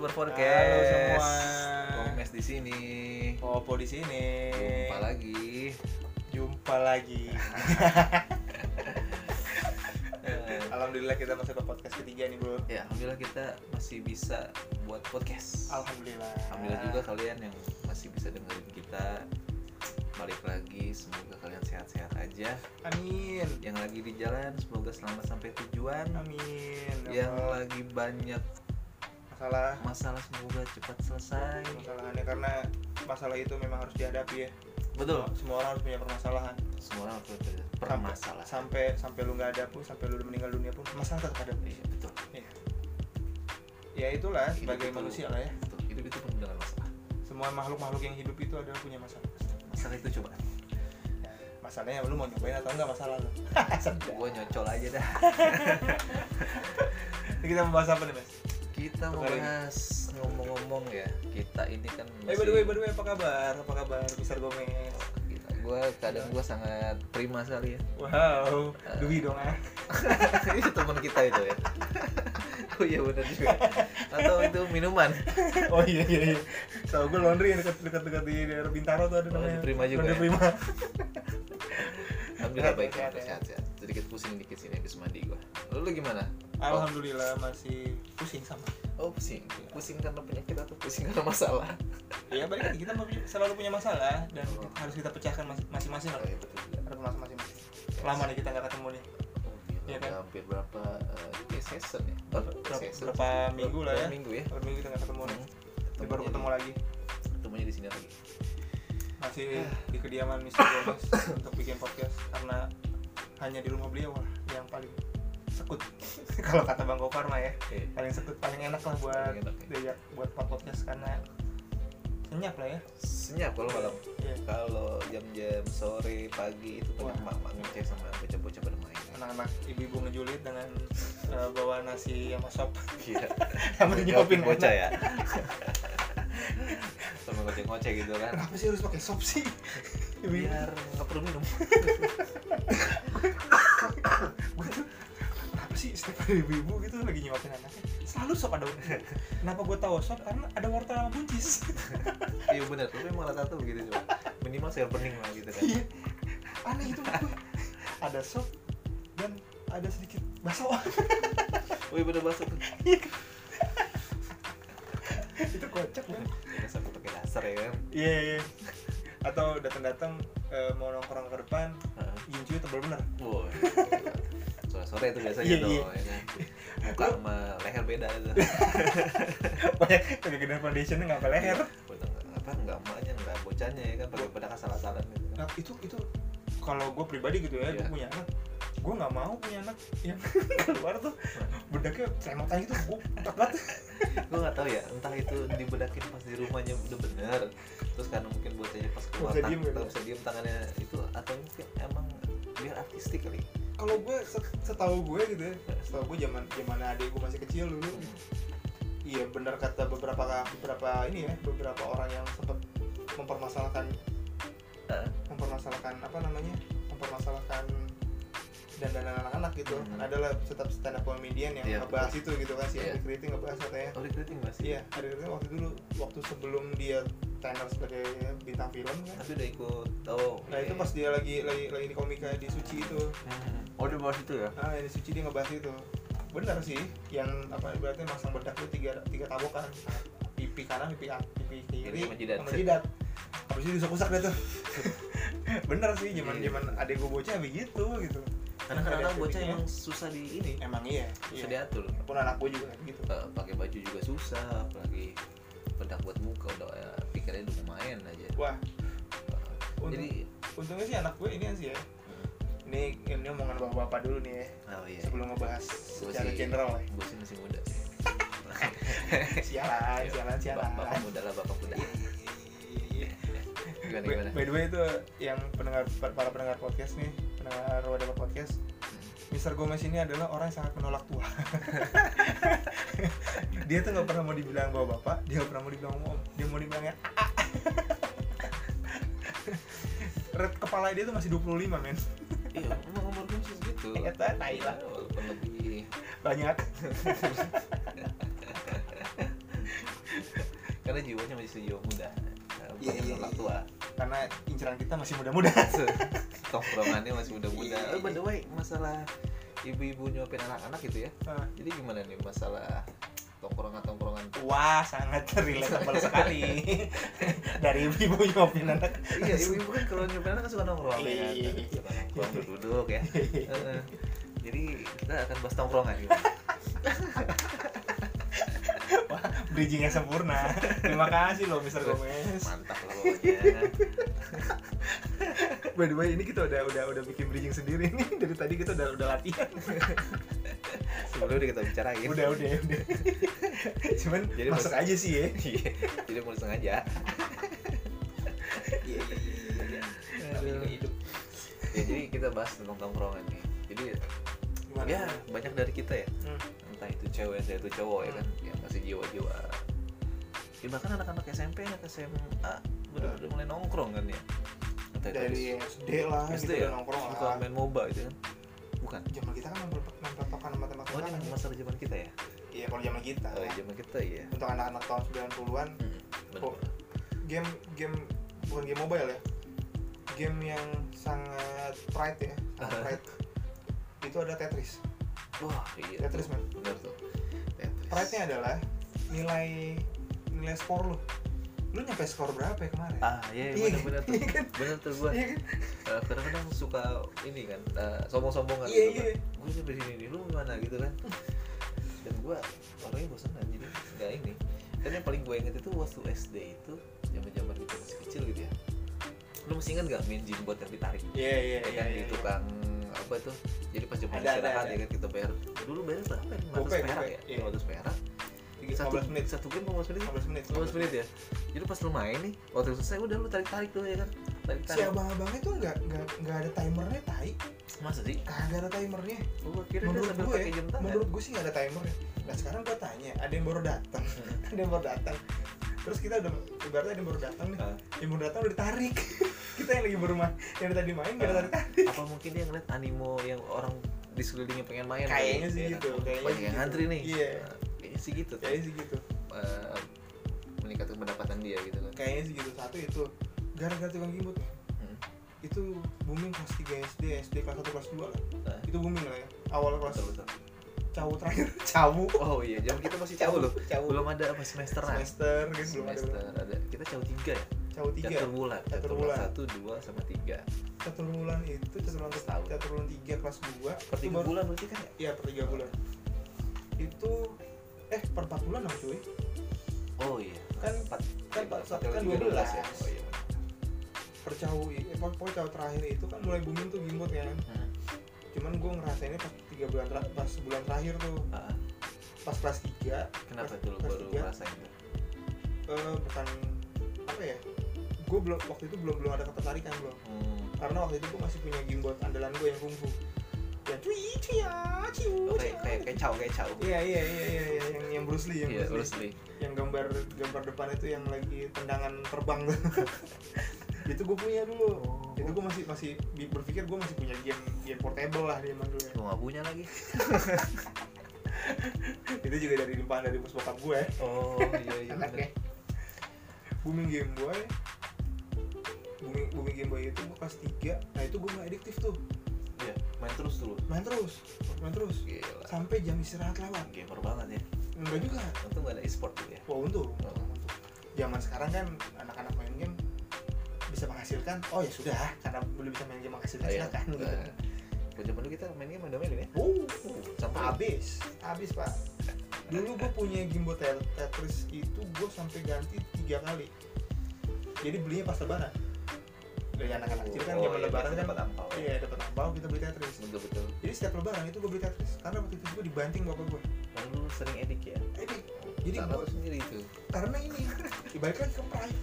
berpodcast. Halo semua. Komes di sini. Popo di sini. Jumpa lagi. Jumpa lagi. Alhamdulillah kita masuk ke podcast ketiga nih bro. Ya, alhamdulillah kita masih bisa buat podcast. Alhamdulillah. Alhamdulillah juga kalian yang masih bisa dengerin kita. Balik lagi, semoga kalian sehat-sehat aja. Amin. Yang lagi di jalan, semoga selamat sampai tujuan. Amin. Yang Allah. lagi banyak masalah masalah, semoga cepat selesai. masalahnya karena masalah itu memang harus dihadapi ya. Betul. Semua orang harus punya permasalahan. Semua orang harus ada Sampai- permasalahan. Sampai sampai lu nggak ada pun, sampai lu meninggal dunia pun masalah tetap ada. Iya, betul. Iya. Ya itulah Hidup sebagai itu- manusia lah ya. Betul. Hidup itu penuh dengan masalah. Semua makhluk-makhluk yang hidup itu adalah punya masalah. Masalah itu coba. Ya, masalahnya lu mau nyobain atau enggak masalah lu. Gua nyocol aja dah. Kita membahas apa nih mas? Kita mau bahas ngomong-ngomong ya. Kita ini kan Eh by the way, by the way, apa kabar? Apa kabar, Mister Gomez? Gua kadang gua sangat prima sekali ya. Wow, Dwi dong ah ini teman kita itu ya. oh iya benar juga. Atau itu minuman. Oh iya iya iya Tau gue laundry yang dekat dekat dekat di daerah Bintaro tuh ada Oh, namanya Prima juga Laundry ya? Prima Alhamdulillah baik Sehat, sehat. Sedikit pusing dikit sini habis mandi gua. Lalu gimana? Alhamdulillah masih pusing sama Oh pusing. Pusing karena penyakit atau pusing karena masalah? Iya balik lagi kita selalu punya masalah Dan harus kita pecahkan mas- masing-masing lah Oh, iya betul. Harus masing-masing Lama nih kita nggak ketemu nih Oh, gila, Iya udah kan? hampir berapa eh, season ya? Oh, Berapa, season. berapa minggu lah ya minggu ya? Berapa minggu kita nggak ketemu nih Hmm. Baru ketemu di- lagi Ketemunya di sini lagi. masih di kediaman Mr. Gomez untuk bikin podcast karena hanya di rumah beliau lah yang paling sekut kalau kata Bang Gopar mah ya Oke. paling sekut paling enak lah buat enak, ya. diajak buat podcast karena senyap lah ya Senyap kalau malam. Iya. Kalau jam-jam sore pagi itu banyak mak-mak ngecek sama bocah-bocah bermain. anak-anak ibu-ibu ngejulit dengan eh, bawa nasi sama sop Iya. sama dijawabin bocah ya. sama ngoceh-ngoceh gitu kan. kenapa sih harus pakai sop sih Biar nggak perlu minum. Tuh sih setiap ada ibu-ibu gitu lagi nyuapin anaknya selalu sop ada kenapa gue tahu sop karena ada wortel sama buncis Iya benar. Tapi emang rata-rata begitu coba. Minimal sayur bening lah gitu kan. Iya. Aneh itu. Ada sop dan ada sedikit bakso. Oh iya bener bahasa tuh. itu kocak kan? Ya, sampai pakai dasar ya kan. Iya, iya. Atau datang-datang eh, mau nongkrong ke depan, Heeh. gincunya tebal bener. Wow. Sore-sore itu biasanya Iya, tuh, iya. ya kan. Muka sama leher beda itu. Banyak kegedean foundationnya nggak sampai leher. Bener, apa nggak emaknya nggak bocahnya ya kan pakai pada asal-asalan gitu. Nah itu itu kalau gue pribadi gitu ya, Iya. gue punya anak, gue nggak mau punya anak yang keluar tuh bedaknya cemotan gitu, gue takut banget. gue nggak tahu ya entah itu dibedakin pas di rumahnya udah bener terus karena mungkin bocahnya pas keluar diem gitu. tak bisa diem tangannya itu atau mungkin emang biar artistik kali Kalau gue set- setahu gue gitu ya, setahu gue zaman zaman adik gue masih kecil dulu, Iya benar kata beberapa beberapa ini ya beberapa orang yang sempat mempermasalahkan mempermasalahkan apa namanya? Mempermasalahkan dandanan anak-anak gitu Hmm. kan adalah tetap stand up comedian yang Iya, ngebahas itu gitu kan si Iya. Adi Kriting ngebahas katanya. Oh dikritik masih iya Adi Kriting waktu dulu waktu sebelum dia tenar sebagai bintang film kan. Tapi udah ikut oh nah itu pas dia lagi lagi lagi di komika di Suci itu. Oh dia bahas itu ya? Ah di Suci dia ngebahas itu. Benar sih yang apa berarti masang bedak itu tiga tiga tabokan. Pipi kanan pipi pipi kiri Sama jidat. sama jidat. Habis itu diusak-usak deh tuh. Bener sih zaman Iya. zaman adek gue bocah begitu gitu karena kadang-kadang Ada bocah emang susah di ini. Emang iya, susah iya. diatur. Pun anak gue juga gitu. Eh, pakai baju juga susah apalagi bedak buat muka udah ya, pikirnya udah main aja. Wah. Eh, Untung- jadi untungnya sih anak gue ini sih ya. Ini ini omongan bapak-bapak dulu nih ya. Oh iya. Sebelum ngebahas secara sih- general ya. gue sih masih muda. Sih sialan sialan sialan Bapak, bapak muda lah bapak muda gimana By, gimana? by the way itu yang pendengar para pendengar podcast nih pendengar Wadah Podcast. Mr. Gomez ini adalah orang yang sangat menolak tua. Dia tuh nggak pernah mau dibilang bawa bapak dia nggak pernah mau dibilang om dia mau dibilangnya "A." Red kepala dia tuh masih 25 men. Iya emang umur gue masih segitu. Eta, tai lah. Ya, walaupun lebih. Banyak. Karena jiwanya masih jiwa muda Iya, iya, menolak iya. tua karena inceran kita masih muda-muda tongkrongannya masih muda-muda Iya, oh by the way masalah ibu-ibu nyuapin anak-anak gitu ya Ah. jadi gimana nih masalah tongkrongan-tongkrongan Wah, sangat relatable sekali. Dari ibu-ibu nyopin anak. iya ibu-ibu kan kalau nyuapin anak kan suka nongkrong ya kan Iya. suka nongkrong duduk ya jadi kita akan bahas tongkrongan gitu Wah, bridgingnya sempurna. Terima kasih loh, Mr. Gomez. mantap pokoknya By the way, ini kita udah udah udah bikin bridging sendiri nih. Dari tadi kita udah udah latihan. sebelumnya udah kita bicarain Udah, udah, udah. Cuman Jadi masuk mas- aja sih ya. Iya, jadi mau sengaja Iya, iya, iya. Namanya juga hidup. ya jadi kita bahas tentang tongkrongan nih jadi Gimana? ya banyak dari kita ya Hmm. entah itu cewek entah itu cowok ya kan masih jiwa-jiwa. Ya bahkan anak-anak SMP anak SMA udah udah mulai nongkrong kan ya? Entah itu Dari SD lah, SD gitu ya? nongkrong lah. main MOBA gitu kan? Bukan? Zaman kita kan mempertokan sama teman oh ini teman masalah zaman kita ya? Iya, kalau zaman kita. oh iya, zaman kita ya Untuk anak-anak tahun 90-an, hmm. Oh. game game bukan game mobile ya? Game yang sangat pride ya sangat pride. Itu ada Tetris. Wah iya Tetris, man. bener tuh Tetris pride nya adalah nilai nilai skor lu. Lu nyampe skor berapa ya kemarin? Ah iya Iya, bener bener tuh. iya kan? bener tuh gua. Iya kan? Eh, kadang-kadang suka ini kan eh, sombong-sombongan Iya, gitu iya. gue sampai sini nih lu gimana? gitu kan. Dan gue orangnya bosan jadi nggak ini. Dan yang paling gue inget itu waktu SD itu zaman zaman kita masih kecil gitu ya. Lu masih ingat gak main jimbot yang ditarik? Iya iya ya kan di tukang apa tuh? Jadi pas jam istirahat ya kan kita bayar. Dulu bayar berapa ya? lima Gopay, perak gopay, ya? iya. lima ratus perak. Satu 15 menit. satu game 15 menit? 15 menit 15 menit ya? Jadi pas lu main nih waktu selesai udah lu tarik tarik tuh ya kan? Tarik si tarik abang-abangnya tuh nggak nggak nggak ada timernya tai. Masa sih? Kagak ada timernya. Kira dia menurut gue jam tangan. menurut gue sih nggak ada timernya. Nah sekarang gue tanya ada yang baru datang? Ada yang baru datang terus kita udah ibaratnya ada baru datang nih. Ah. yang baru datang udah ditarik. Kita yang lagi baru main yang tadi main ada tarik apa mungkin dia ngeliat animo yang orang di sekelilingnya pengen main? Kayaknya sih ya gitu, kayaknya banyak sih yang gitu. ngantri nih. Iya. Nah, kayaknya sih gitu. Kayaknya sih gitu. Eh, meningkatkan pendapatan dia gitu kan. Kayaknya sih gitu. Satu itu gara-gara tukang nih. Hmm. itu booming kelas 3 SD SD kelas 1 kelas 2 lah. Itu booming lah ya. Awal kelas betul betul cawu terakhir. Cawu oh iya jam kita masih cawu loh. Cawu belum ada apa semester gitu belum ada. Semester ada. Kita cawu tiga ya? Cawu tiga. Catur bulan. Catur bulan. satu dua sama tiga. Catur bulan itu catur bulan Setahun. catur bulan tiga kelas 2 per tiga bulan berarti kan ya? Iya per tiga bulan. Itu eh per 4 bulan dong cuy? Oh iya. Kan empat kan Iya, kan empat dua belas ya? Oh iya. Per cawu eh, pokoknya cawu terakhir itu kan mulai booming tuh gimbot kan. Hmm. cuman gue ngerasainnya pas tiga bulan terakhir pas sebulan terakhir tuh. Ah, pas kelas 3 kenapa Kelas- tuh kelas baru tiga. ngerasain tuh? Eh, bukan apa ya? Gue belum waktu itu belum belum ada ketertarikan belum Hmm. karena waktu itu gue masih punya gimbot andalan gue yang kungfu. Yang cuy cuy ya ciu Oh, kayak kayak cawu kayak cawu iya iya iya iya iya, yang yang Bruce Lee yang iya Bruce Bruce Lee. Lee. Yang gambar gambar depan itu yang lagi tendangan terbang tuh itu gue punya dulu. Oh. itu gue masih masih berpikir gue masih punya game game portable lah di zaman dulu ya. Gua nggak punya lagi. Itu juga dari limpahan dari pos bokap gue oh iya iya anaknya booming game boy. Booming booming game boy itu gue kelas 3 nah itu gue gak adiktif tuh. Iya main terus dulu. Main terus main terus. Gila. Sampai jam istirahat lewat. Gamer banget ya. Enggak juga. Untung gak ada e-sport tuh ya. Wah untung. Oh. Zaman sekarang kan anak-anak bisa menghasilkan oh ya sudah karena belum bisa main game menghasilkan Iya. silakan gitu. Nah, kalau zaman dulu kita main game ada main ya? Uh, sampai habis habis pak. Dulu gue punya Tet- Tetris itu gue sampai ganti tiga kali. Jadi belinya pas lebaran. Dari anak-anak kecil kan Oh, zaman iya, lebaran kan. dapat angpau ya. iya dapat angpau kita beli Tetris. Betul betul. Jadi setiap lebaran itu gue beli Tetris karena waktu itu gue dibanting bapak gue lalu lu sering edik ya? Eh Dik, Jadi gua- lu sendiri itu. karena ini lagi ke pride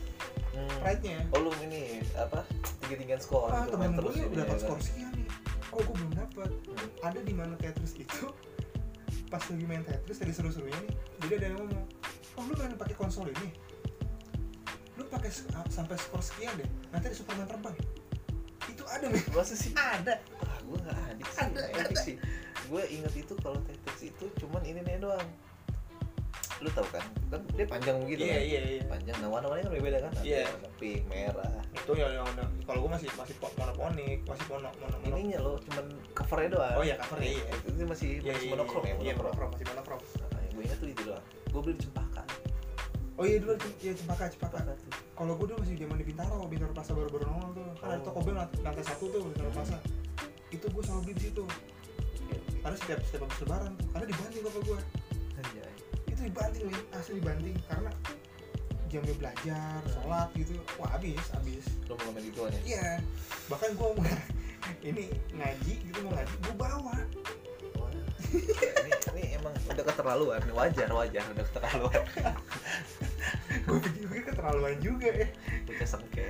hmm. pride nya oh lu ini apa tinggi tinggian skor ah gitu, temen main gue jadinya, udah dapat kan? skor sekian nih. Kok gue belum dapat? Hmm. ada di mana Tetris itu pas lagi main Tetris tadi seru-serunya nih. Jadi ada yang ngomong oh lu main pakai konsol ini? Lu pakai ah, sampai skor sekian deh nanti ada Superman terbang. Itu ada nih masa sih ada. Ah gue gak adik sih Ada, nggak ada. sih. Gue inget itu kalau Tetris itu cuman ini nih doang lu tahu kan? Kan dia panjang begitu iya kan? iya iya. Panjang. Nah warna-warnanya kan beda kan? Iya. warna pink merah. Itu yang yang kalau gue masih masih po- monoponik masih mono mono mono. Ininya loh cuman covernya doang. Oh iya cover iya itu, itu masih iya masih iya, monokrom ya iya monokrom. monokrom masih monokrom. Nah, yang gue ingat tuh itu doang. Gue beli di cempaka. Oh iya dulu iya cempaka cempaka. Kalau gue dulu masih zaman di Bintaro Bintaro Plaza baru-baru nongol tuh. Kan ada Oh. toko lant- lantai satu tuh Bintaro Plaza. Itu gue selalu beli di situ. Karena setiap setiap habis lebaran karena dibanting bapak gue. Itu dibanting nih asli dibanting karena jamnya belajar sholat gitu. Wah habis habis. Lu mau ngomong gituan ya? Iya. Bahkan gue mau ini ngaji gitu mau ngaji gue bawa. Wah. ini, ini emang udah keterlaluan wajar wajar udah keterlaluan. Gue pikir-pikir keterlaluan juga ya. Bocah sengke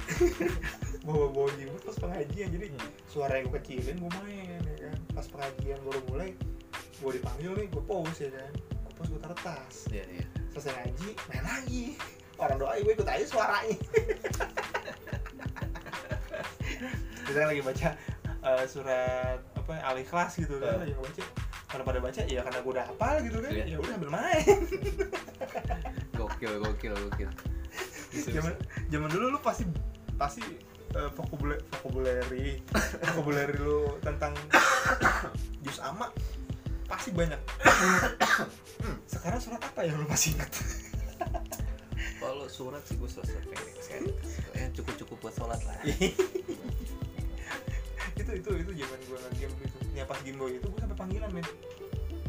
bawa bawa jemput pas pengajian jadi Hmm. suara yang gue kecilin gue main ya kan. Pas pengajian baru mulai gue dipanggil nih gue pause ya kan pause gue taruh tas iya iya. Selesai ngaji main lagi. Orang doa gue ikut aja suaranya kita lagi baca eh, surat apa al ikhlas gitu kan Eh. lagi baca kalau pada baca ya karena gue udah hafal gitu kan Iya. ya udah ambil main. Gokil gokil gokil. Zaman zaman dulu lu pasti pasti uh, vocabulary vocabulary vocabulary lu tentang jus ama pasti banyak. Sekarang surat apa yang lu masih ingat? Kalau surat sih gue surat pendek yang cukup cukup buat sholat lah. Itu itu itu zaman gue nge-game itu. Ya pas game boy itu gue sampai panggilan men.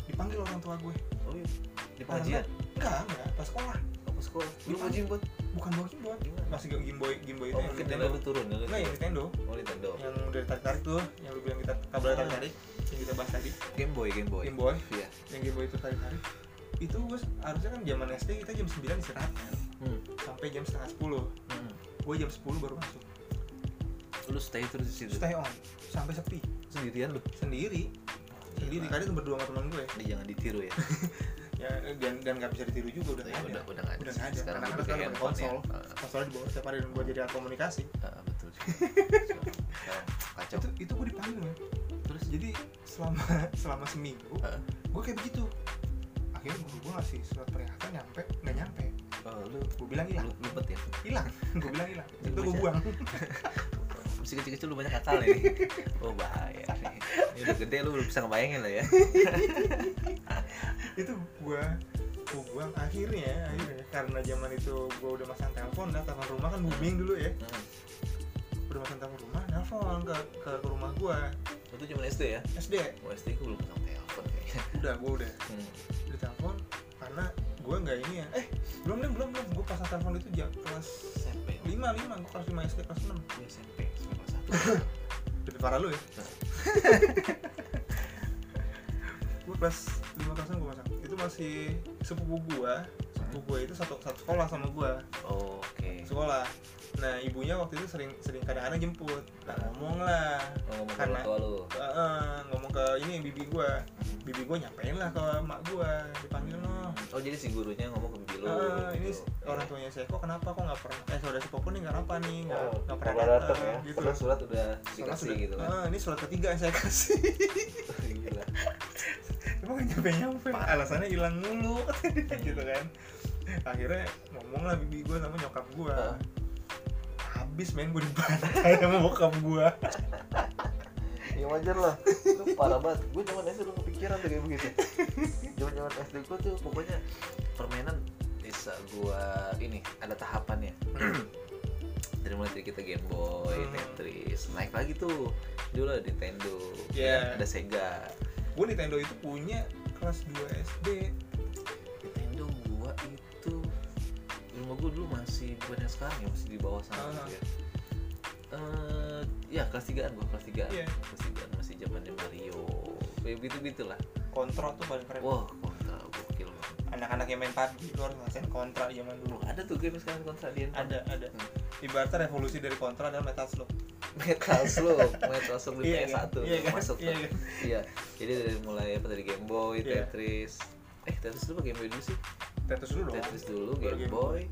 Dipanggil orang tua gue oh iya? Di pengajian? enggak? Enggak pas sekolah. Apa sekolah? Lu mau jimbot bukan bawa game boy masih game boy game boy itu oh yang Nintendo lu turun lu enggak yang turun. Nintendo oh Nintendo yang udah tarik tarik tuh yang lu bilang kita kabel tarik tarik yang kita bahas tadi. Game Boy Game Boy. Game Boy? Iya. Yang Game Boy itu tarik tarik itu gue harusnya kan zaman SD kita jam 9 istirahat kan? Hmm. sampai jam setengah 10 hmm. gue jam 10 baru masuk. Lu stay terus di situ? Stay on. Sampai sepi. Sendirian lu? Sendiri. Sendiri. Gila. kadang tuh berdua sama teman gue. Ini jangan ditiru ya. Ya dan dan nggak bisa ditiru juga udah Iya, nggak ada. udah udah nggak ada. Udah nggak ada. sekarang kayak sekarang pakai handphone ya. Konsol. Ah, konsolnya dibawa setiap hari dan buat jadi alat komunikasi. Ah, betul sih. Sekarang- kacau. Itu itu gue dipanggil terus jadi selama selama seminggu Ah. gue kayak begitu. Akhirnya guru gue ngasih surat peringatan nyampe nggak nyampe. Oh, lu gue bilang hilang. Lu lupet ya? Hilang. Gue bilang hilang. Itu gue buang. Masih kecil-kecil lu banyak akal nih oh bahaya nih ini udah gede lu belum bisa ngebayangin lah ya. Itu gue gue buang. Akhirnya akhirnya karena zaman itu gue udah masang telepon dah telepon rumah kan booming dulu ya. Hmm. Udah masang telepon rumah nelfon ke ke, ke rumah gue itu cuma SD ya? SD oh, SD gue belum pernah telepon kayaknya. Udah gue udah. Hmm. udah telepon karena gue nggak ini ya. Eh belum belum belum belum. Gue pasang telepon itu jam kelas SMP lima lima. Gue kelas lima SD kelas enam. Gue SMP kelas satu. Lebih parah lu ya? Gue kelas lima kelas enam gue pasang itu masih sepupu gue sepupu gue itu satu satu sekolah sama gue oh, oke. Sekolah. Nah ibunya waktu itu sering sering kadang-kadang jemput. Nah ngomong lah. Oh, ngomong ke Karena- tua lu? Eh, eh, ngomong ke ini bibi gue bibi gue nyampein lah ke mak gue dipanggil no oh jadi si gurunya ngomong ke bibi lu Ah, ini gitu. orang tuanya saya kok kenapa? Kok nggak pernah? Eh saudara sepupu nih kenapa nih nggak Oh, nggak pernah datang ya? gitu. Padahal surat udah dikasih sudah- gitu kan? Ah, ini surat ketiga yang saya kasih. Gila nggak nyampe nyampe. alasannya hilang mulu. Gitu kan. Akhirnya ngomong lah bibi gue sama nyokap gue Ah. habis main gue dibantai sama bokap gue ya wajar lah. Lu parah banget. Gue zaman SD lu kepikiran tuh kayak begitu. Zaman zaman SD gue tuh pokoknya permainan bisa gue ini ada tahapannya. Dari mulai dari kita Game Boy, Hmm. Tetris, naik lagi tuh. Dulu ada Nintendo, Yeah. ada Sega. Gue Nintendo itu punya kelas 2 SD Nintendo gua itu rumah gua dulu masih bukan yang sekarang ya masih di bawah sana Ah. gitu ya. Eh, ya kelas 3an gua kelas 3 Iya. kelas 3 masih zamannya Mario kayak gitu gitu lah kontra tuh paling keren wah kontra gokil banget anak-anak yang main PUBG lu harus ngerasain kontra zaman dulu ada tuh game sekarang kontra di handphone. ada ada Hmm. Ibaratnya revolusi dari kontra adalah metal slug Metal Slug Metal Slug di Iya PS1 kan? Iya kan? masuk Iya kan? iya. Jadi dari mulai apa dari Game Boy. Tetris. Eh Tetris dulu Game Boy dulu sih? Tetris dulu Tetris dulu Game Game Boy.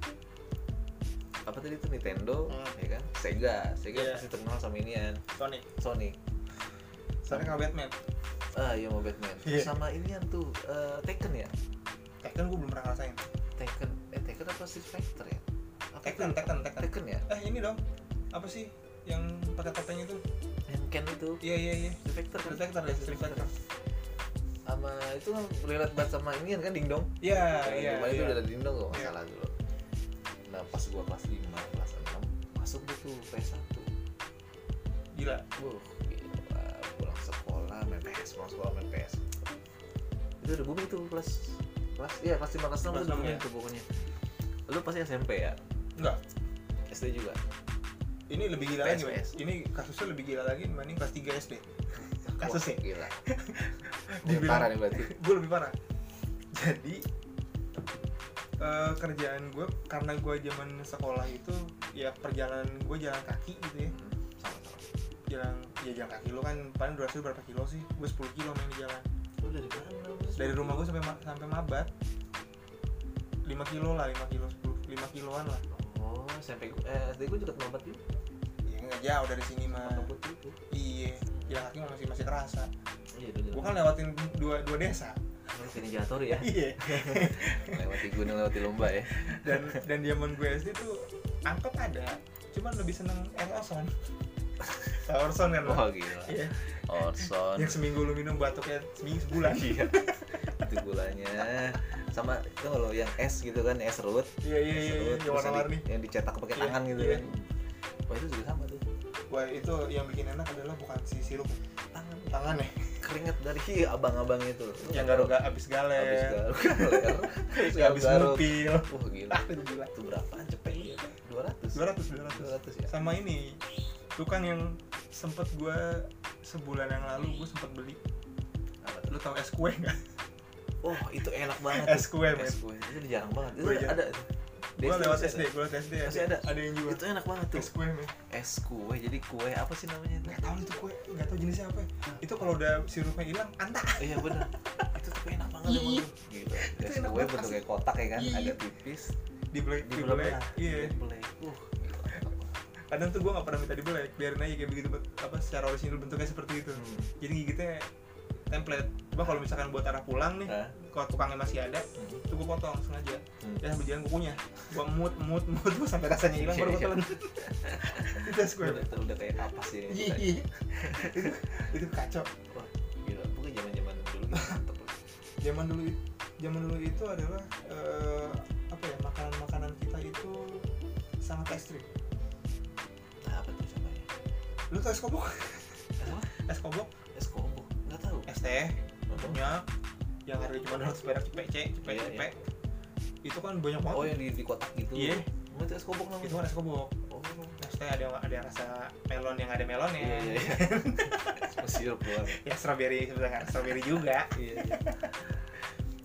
Apa tadi itu Nintendo Hmm. ya kan? Sega. Sega pasti terkenal sama inian Sonic Sonic Sonic sama Batman. Ah iya mau Batman. Iya. sama inian tuh eh, Tekken ya? Tekken gue belum pernah ngerasain. Fighter apa Street Fighter ya Tekken? Tekken Tekken Tekken ya? Eh ini dong. Apa sih yang pakai topeng itu? Yang Ken itu. Iya iya iya? Street Fighter ya Fighter sama itu kan relate banget sama ini kan dingdong iya iya gimana itu iya. udah ada dingdong kok nggak Iya. salah dulu. Nah pas gua kelas 5 kelas 6 masuk deh tuh PS1 gila. Wuh, gila. pulang sekolah main PS pulang sekolah main PS itu udah booming tuh kelas kelas iya kelas 5 kelas 6 Kelas tuh enam, booming tuh pokoknya. Lu pasti SMP ya enggak. SD juga. Ini lebih gila PS, lagi ini kasusnya lebih gila lagi dibanding kelas 3 SD kasusnya Wah, gila. Dibilang- parah nih berarti. Gue lebih parah. Jadi eh, kerjaan gue karena gue zaman sekolah itu ya perjalanan gue jalan kaki gitu ya. Hmm, jalan ya jalan kaki lo kan paling durasi berapa kilo sih? Gue 10 kilo main di jalan. Dari mana lu? dari rumah gue sampai ma- sampai mabat. 5 kilo lah 5 kilo 10 5 kiloan lah oh SMP gua eh, SD gua juga mabat juga. Ya nggak jauh dari sini mah iya jalan kaki masih masih kerasa. Iya dulu gue kan lewatin dua dua desa. Sini jatuh ya. Iya. Lewati gunung lewati lomba ya. Dan dan zaman gue SD tuh angkot ada cuman lebih seneng air Tahu Orson kan wah gila. Iya. Orson. Yang seminggu lu minum batuknya seminggu sebulan. Iya. Itu gulanya. Sama itu kalau yang es gitu kan es serut iya iya iya iya yang warna-warni. yang dicetak pakai Iya, tangan gitu iya. kan. Wah itu juga sama tuh. Wah itu yang bikin enak adalah bukan si sirup. Tangan. Tangan ya? Keringet dari abang-abang itu. Yang nggak garuk abis galer. Habis Ya, abis ngupil. wah gila. Ah itu gila. Itu berapaan cepet. Dua ratus. 200 200 dua ratus ya. Sama ini itu kan yang sempet gue sebulan yang lalu gue sempet beli. Lu tau es kue nggak? Oh itu enak banget es kue es kue. Itu udah jarang banget. Itu ada, gue lewat SD gue lewat SD Masih ada? ada yang jual. Itu enak banget tuh. Es kue men. Es kue jadi kue apa sih namanya itu? Nggak tahu itu kue nggak tahu jenisnya apa. Itu kalau udah sirupnya hilang anta. Iya bener. Itu tuh enak banget emang gila Itu es kue bentuknya kotak ya kan agak tipis. Di black di black iya. Uh kadang tuh gue nggak pernah minta di black biarin aja kayak begitu apa secara orisinil bentuknya seperti itu Hmm. jadi gigitnya template coba kalau misalkan buat arah pulang nih Hah? kalau tukangnya masih ada Hmm. itu gue potong sengaja Hmm. ya sambil jalan kukunya gue mut mut mut gua sampai rasanya hilang baru gue Iya, telan itu kue udah, udah kayak apa sih ini Iya, iya. itu, itu kacau wah gila pokoknya zaman zaman dulu gitu mantep lah. zaman dulu zaman dulu itu adalah eh, apa ya makanan makanan kita itu sangat ekstrim lu tau es kobok? Es apa? Es kobok. Es kobo nggak tahu. Es teh. Minyak yang harga cuma 200 perak cepet cek cepet Iya, cepet itu kan banyak banget. Oh yang di, di kotak gitu. Iya. Oh, itu es kobok namanya? Itu kan es kobok. Oh. Es teh ada yang ada rasa melon yang ada melonnya. Iya iya iya. Sirup doang. Ya strawberry sebenarnya strawberry juga. Iya iya.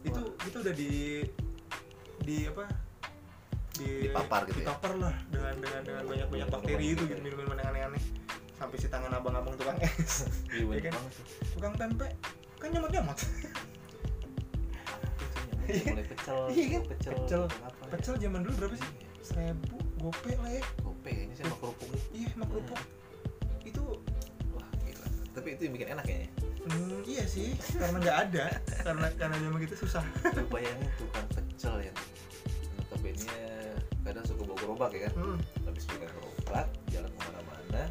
Itu itu udah di di apa? Di Dipapar gitu ya? dipapar lah dengan dengan dengan banyak banyak Minuman bakteri. itu gitu ya. minuman aneh-aneh sampai si tangan abang-abang tukang es. Iya bener kan? tukang tempe kan nyamot nyamot mulai pecel Iya kan? pecel Pecel. apa ya? pecel zaman dulu berapa sih? Seribu gope lah ya. Gope kayaknya sih sama kerupuk. nih iya emang kerupuk. Itu wah gila. Tapi itu yang bikin enak kayaknya. Hmm, iya sih. Karena nggak ada. Karena karena zaman gitu susah. Lu bayangin tukang pecel yang notabene kadang suka bawa gerobak ya kan? Hmm. habis pegang gerobak jalan ke mana-mana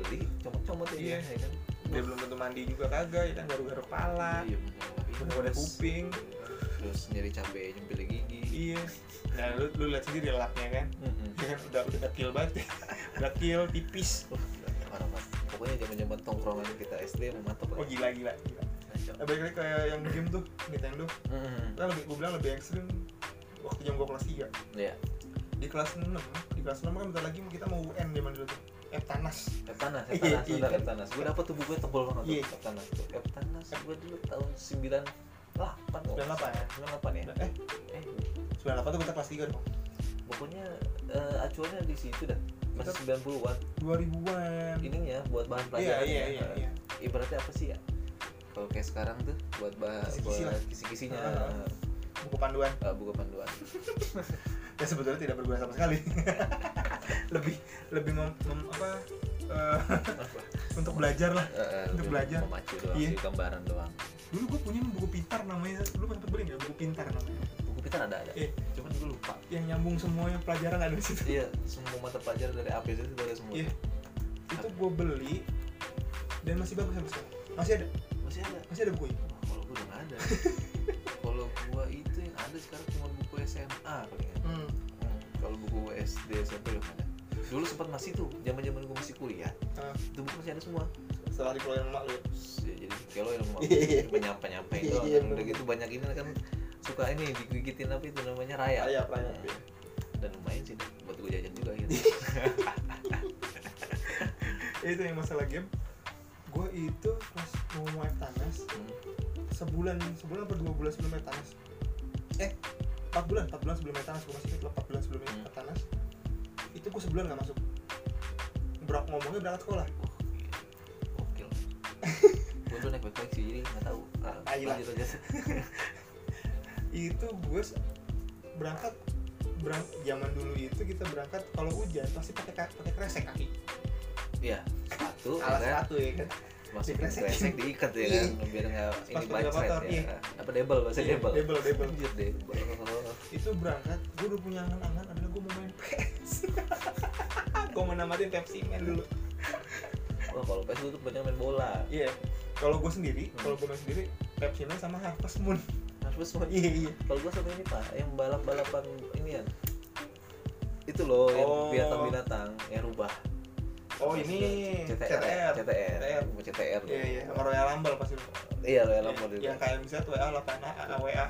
beli comot-comot ya Iya. ya kan. Dia belum tentu mandi juga kagak ya kan garuk-garuk pala iya bener udah kuping. terus nyari cabai nyempil gigi. Iya. Nah lu lu lihat sendiri lapnya kan. Mm-mm. ya kan udah udah dekil banget. Dekil tipis. Wah, gila, parah banget. Pokoknya zaman-zaman tongkrongan kita SD mantep oh gila gila gila. Nah, balik lagi kayak yang game tuh Nintendo. Mm-mm. kan lebih gue bilang lebih ekstrim waktu jam gua kelas 3 Iya. di kelas 6 di kelas 6 kan bentar lagi kita mau UN zaman dulu tuh Eptanas Eptanas, Iya, Eptanas, iya? Eptanas. Gue dapet tuh bukunya tebel banget Iya. tuh, Eptanas. Eptanas gue dulu tahun 98 kok. 98 ya? 98 ya? eh Eh, 98 tuh kita kelas 3 dong pokoknya eh, acuannya di situ dah. Masih 90-an. 2000-an Ininya buat bahan iya pelajaran. iya ya. iya iya Ibaratnya apa sih ya? Kalau kayak sekarang tuh buat bah Kisi-kisi buat kisi-kisinya buku panduan eh, buku panduan. ya sebetulnya tidak berguna sama sekali lebih lebih mem, mem- apa eh, untuk belajar lah eh, Untuk belajar. Memacu doang Iya. gambaran doang. dulu gue punya buku pintar namanya lu pernah beli nggak buku pintar namanya Buku pintar ada ada. eh cuman gue lupa yang nyambung semuanya pelajaran ada di situ iya semua mata pelajaran dari APZ itu ada semua Iya. itu gue beli dan masih bagus sampai sekarang masih ada masih ada masih ada bukunya Wah, kalau gue udah nggak ada kalau gue itu yang ada sekarang cuma buku SMA palingan hmm. Kalau buku SD SMP nggak ada dulu sempat masih tuh zaman zaman gue masih kuliah. Ah, itu buku masih ada semua. Setelah dikeluarin emak lu. Ya, jadi kalau yang mau Iya, iya. penyampai nyampai Iya, doang iya, kan. udah gitu banyak ini kan suka ini digigitin apa itu namanya rayap Rayap, rayap, iya. dan lumayan sih buat gue jajan juga gitu. Ya, itu yang masalah game. Gue itu pas mau mau Eptanas Hmm. sebulan sebulan atau dua bulan sebelum Eptanas eh empat bulan empat bulan sebelum Eptanas gue masih ingat empat bulan sebelum Hmm. Itu gue sebulan gak masuk Ber- ngomongnya berangkat sekolah Gokil. gue tuh naik backpack sih jadi nggak tahu. Ah, Ah, iya. lanjut aja. itu gue berangkat berang zaman dulu itu kita berangkat kalau hujan pasti pakai ka- pakai kresek kaki Iya, sepatu ya alas kan. sepatu ya kan Dikresekin. kresek diikat ya Iya. kan biar nggak ini motor, ya. iya. Apa debel bahasa Iya, debel. debel, debel. Debel. itu berangkat gue udah punya angan-angan adalah gue mau main PS gue mau namatin Pepsi Man dulu Wah, kalau PES itu banyak main bola. iya kalau gue sendiri Hmm. kalau gue main sendiri Pepsi Man sama Harvest Moon Harus semua. iya iya Kalau gua satu ini Pak, yang balap-balapan ini ya. Itu loh yang Oh. binatang-binatang yang rubah. Oh ini CTR. CTR CTR. CTR. Iya iya sama Royal Rumble pasti Iya, lo yang Iya, yang kayak misalnya WA 8 A WA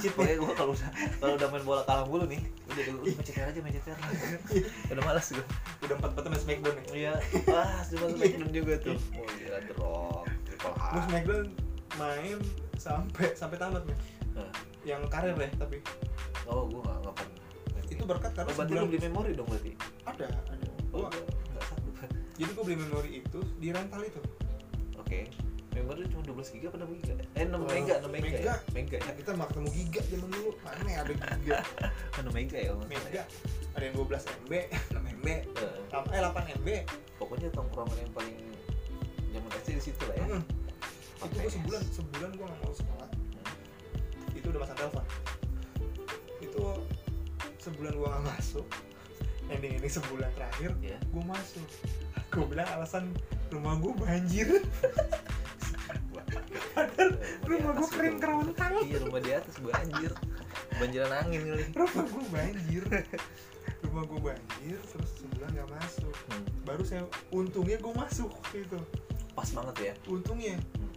cheat Pokoknya gue kalau udah kalau udah main bola kalah mulu nih, udah udah main CTR aja main CTR lah. udah malas gue. udah empat empat main Smackdown nih Iya, wah cuma Smackdown juga tuh. Oh gila drop, triple H. gue Smackdown main sampai sampai tamat nih yang karir deh tapi Oh, gue nggak nggak pernah. itu berkat karena Oh, berarti lu beli memori dong berarti? ada ada Oh, gua nggak sanggup. jadi gue beli memori itu di rental itu Oke. Memori cuma 12 giga apa 6 giga? Eh 6 Oh, mega, 6 mega, mega. ya? Mega ya? kita mah ketemu giga zaman dulu mana ya ada giga 6 mega ya? mega ya? ada yang 12 MB 6 MB Eh, Lam- eh 8 MB pokoknya tongkrongan yang paling zaman SD di situ lah ya. Mm. itu gue sebulan sebulan gue nggak mau sekolah Hmm. itu udah masang telepon itu sebulan gue nggak masuk ending ini sebulan terakhir Ya. gue masuk gue bilang alasan rumah gue banjir Padahal rumah gua kering kerontang. Iya rumah di atas banjir. Banjiran angin kali. rumah gue banjir rumah gue banjir terus sebulan nggak masuk Hmm. baru saya untungnya gue masuk waktu itu Pas banget ya. untungnya Hmm.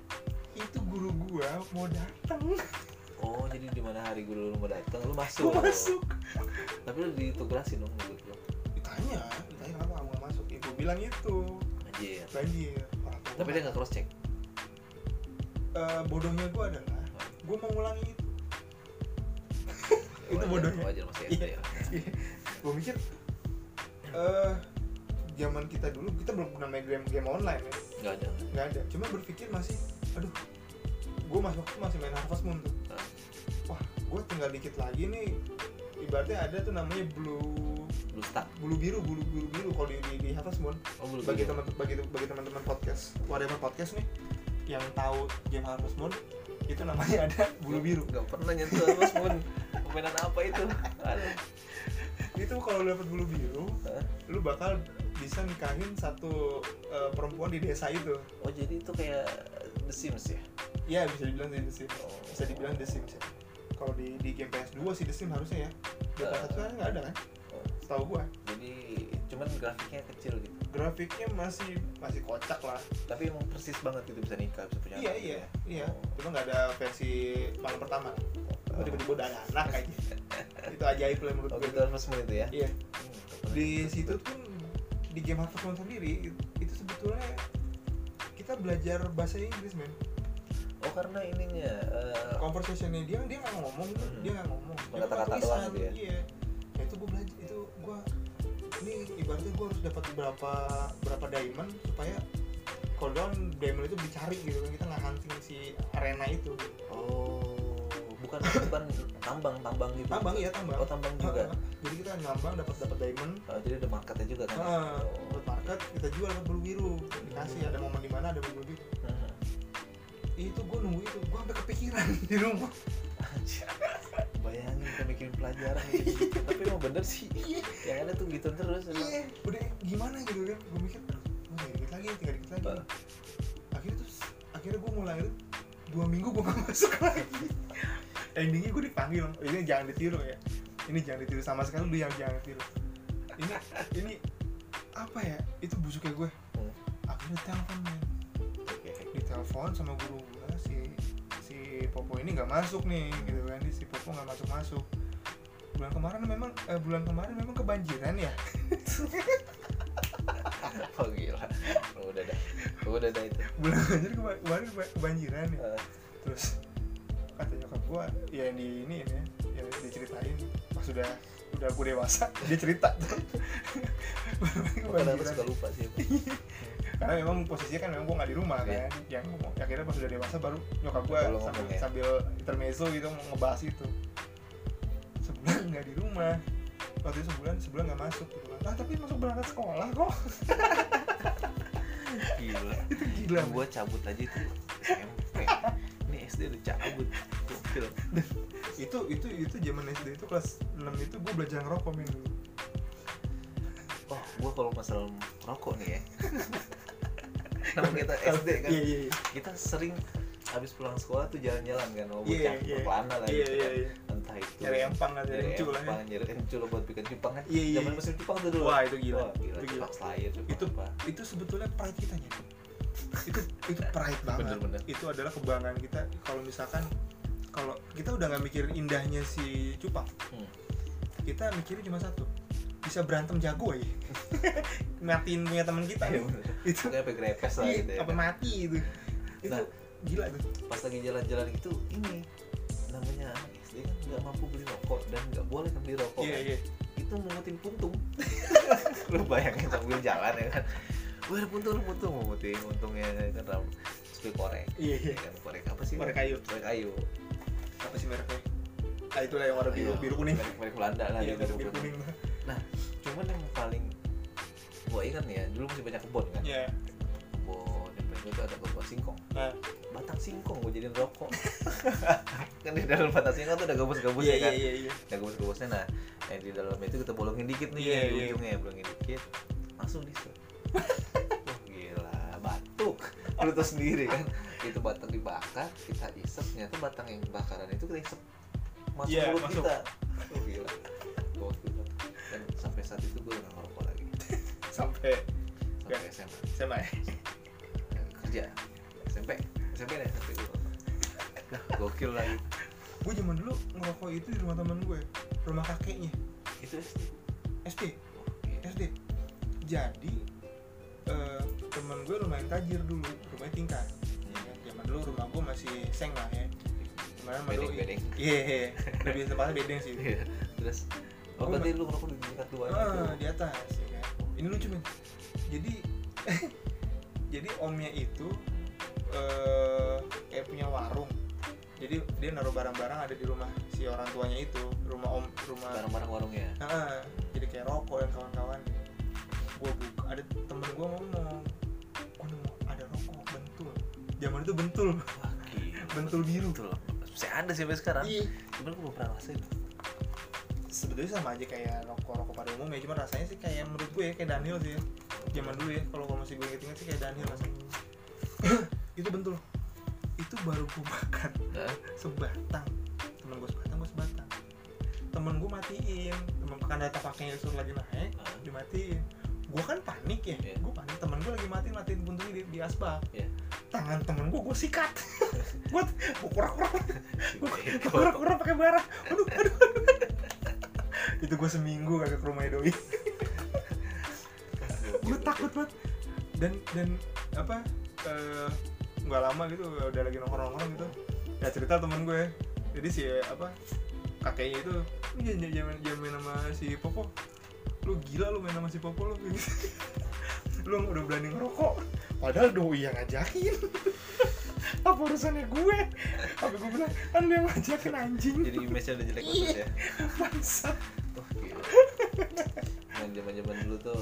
itu guru gue mau datang Oh jadi di mana hari guru lu mau datang lu masuk. gue masuk. Tapi lu ditugasin dong gitu lu. ditanya ditanya kenapa kamu nggak masuk? Ya gue bilang itu Anjir. banjir. Tua. Tapi gua dia nggak cross check. Eh, bodohnya gue adalah gue mau ngulangi itu itu bodohnya. Wajar masih SD ya. gue mikir eh zaman kita dulu kita belum pernah main game game online ya. Nggak ada. nggak ada. Cuma berpikir masih aduh gue masih waktu masih main Harvest Moon tuh tinggal dikit lagi nih ibaratnya ada tuh namanya blue Lu stuck. bulu biru bulu biru biru kalau di, di, di Harvest Moon Oh belum. bagi teman bagi bagi teman-teman podcast whatever podcast nih yang tahu game Harvest Moon itu namanya ada bulu biru Gak pernah nyentuh Harvest Moon. Permainan apa itu? Aduh. itu kalau lu dapet bulu biru lu bakal bisa nikahin satu eh, perempuan di desa itu Oh jadi itu kayak The Sims ya? ya bisa dibilang The Sims Oh. bisa dibilang The Sims ya kalau di di game PS2 sih The Sims harusnya ya di Eh. PS1 kan nggak ada kan setahu gua Jadi cuman grafiknya kecil gitu. grafiknya masih masih kocak lah Tapi emang persis banget gitu bisa nikah, bisa punya iya anak iya gitu ya. iya Oh. cuma nggak ada versi malam pertama Oh. tiba-tiba udah ada anak aja itu ajaib lah menurut Oh gue gitu Moon itu ya? iya Hmm, pernah di gitu. situ pun di game Harvest Moon sendiri itu sebetulnya kita belajar bahasa Inggris men Oh karena ininya eh, conversationnya dia dia nggak ngomong Hmm. dia nggak ngomong Dia kata-kata doang gitu ya? iya nah, itu gue belajar itu gue ini ibaratnya gue harus dapat berapa berapa diamond supaya kalau down diamond itu dicari gitu kan kita nggak hunting si arena itu Oh bukan bukan tambang tambang gitu. tambang iya tambang Oh tambang juga. Heeh. jadi kita nambang dapat dapat diamond Oh, jadi ada marketnya juga kan? Heeh. Oh. market kita jual dapat bulu biru dikasih ada momen di mana ada bulu biru Hmm. Itu gue nunggu itu gue sampai kepikiran di rumah. Anjir. bayangin kita mikirin pelajaran gitu, gitu. tapi emang bener sih. Yang ada tuh gitu terus iya udah gimana gitu kan? Gue mikir gue tinggal dikit lagi tinggal dikit lagi. Akhirnya terus akhirnya gue mulai dua minggu gue gak masuk lagi. Endingnya gue dipanggil. Ini jangan ditiru ya. Ini jangan ditiru sama sekali lu yang jangan ditiru. Ini ini apa ya? Itu busuknya gue Hmm. akhirnya telepon men. Oke. Ditelepon sama guru gue si si Popo ini nggak masuk nih gitu kan. Si Popo nggak masuk masuk bulan kemarin memang eh, bulan kemarin memang kebanjiran ya? Oh gila. Udah dah. Udah dah itu. Bulan kemarin keba- kebanjiran ya? Eh, terus kata nyokap gua ya yang di ini ya yang diceritain pas sudah udah aku dewasa. Dia cerita tuh. Aku suka lupa sih karena memang posisinya kan memang gua nggak di rumah Iya. kan yang akhirnya pas sudah dewasa baru nyokap Baru sambil, ya. sambil intermezzo gitu mau ngebahas itu. Sebulan nggak di rumah. Waktu itu sebulan sebulan nggak masuk gitu. Kan ah tapi masuk berangkat sekolah kok. Gila. Itu gila. Gua cabut aja itu SMP SD udah cabut gokil itu itu itu zaman SD itu kelas 6 itu gua belajar ngerokok min dulu oh gua kalau masalah rokok nih ya nama kita SD kan iya iya iya kita sering habis pulang sekolah tuh jalan-jalan kan mau Iya, bocah iya. berkelana lah Iya, gitu iya, kan. iya. entah itu Nyari empang kan, nyari nyari encul lah ya. nyari encul buat bikin cupang kan Iya, iya, zaman mesin cupang tuh dulu Wah, itu gila. Wah, gila Itu gila. cupang slayer cupang itu apa itu sebetulnya pride kita nya itu itu pride banget Bener-bener. itu adalah kebanggaan kita kalau misalkan kalau kita udah nggak mikirin indahnya si cupang Hmm. kita mikirin cuma satu bisa berantem jago aja matiin punya teman kita bener. itu sampai grepes lah iya, gitu ya apa mati itu itu Nah. gila tuh pas lagi jalan-jalan gitu ini namanya SD kan nggak mampu beli rokok dan nggak boleh kan beli rokok iya kan. iya itu mengutin puntung lu bayangin sambil jalan ya kan Wah, ada puntung, ada puntung, mengutin untungnya kan ram supaya korek, iya iya ya kan korek apa sih? Korek kayu. Korek kayu. apa sih mereknya ah itulah yang warna biru Iya, biru kuning Korek, korek Belanda lah iya gitu. biru kuning Cuman yang paling gua ingat nih ya, dulu masih banyak kebun kan. iya Kebun, yang paling tuh ada kebun singkong. nah Batang singkong gua jadiin rokok. kan di dalam batang singkong tuh ada gabus-gabusnya iya iya kan. iya iya Nah, gabus-gabusnya nah, yang di dalam itu kita bolongin dikit nih Iya, di iya. ujungnya, bolongin dikit. Langsung diset. Tuh sendiri kan. Itu batang dibakar, kita isep, ternyata batang yang bakaran itu kita isep masuk Iya, mulut masuk. kita. Oh, gila. Gokil. Dan sampai saat itu gue udah nggak ngerokok lagi. sampai Sampai SMA. sama ya Kerja. SMP. SMP deh, SMP gue. Nah, gokil lagi. gue zaman dulu ngerokok itu di rumah temen gue rumah kakeknya Itu SD. SD Oh, gila. SD jadi eh, temen gue lumayan tajir dulu rumahnya tingkat. Ya kan? zaman dulu rumah gue masih seng lah ya. Gimana sama dulu Bedeng-bedeng. iya iya lebih tempatnya bedeng sih. Iya. Terus? Oh, Gua berarti lu ngerokok di tingkat dua ah, di atas ya kan? Ini lucu men jadi jadi omnya itu eh kayak punya warung. Jadi dia naruh barang-barang ada di rumah si orang tuanya itu rumah om rumah Barang-barang warungnya. Ah, jadi kayak rokok dan kawan-kawan gua buka ada temen gua ngomong gua nemu ada rokok bentul. Zaman itu bentul. Wah, bentul biru. Betul. Saya ada sih sampai sekarang. iya. Cuman gue belum pernah ngerasain. sebetulnya sama aja kayak rokok rokok pada umumnya cuma rasanya sih kayak menurut gue ya kayak Daniel sih ya. Zaman dulu ya kalau masih gue inget-inget sih kayak Daniel rasanya. Itu bentul. Itu baru gue makan. Sebatang. Temen gue sebatang gue sebatang. Temen gue matiin. Temen kan data pakainya suruh lagi naik dimatiin gue kan panik ya. Iya. gue panik temen gue lagi matiin matiin buntutnya di, di asbak. Iya. tangan temen gue gue sikat. Gue gue kurak-kurak Si gue bego. kurak-kurak pakai bara aduh aduh, aduh. itu gue seminggu kagak ke rumah doi. Gue takut banget. Dan dan apa eh, nggak lama gitu udah lagi nongkrong nongkrong gitu. Ya cerita temen gue jadi si apa kakeknya itu "Ini jangan jangan jangan main sama si Popo lu gila lu main sama si Popo lu lu udah berani ngerokok padahal doi yang ngajakin apa urusannya gue apa gue bilang kan lu yang ngajakin anjing Jadi image-nya udah jelek Iya. banget ya. bangsa Wah, gila. Yang zaman-zaman dulu tuh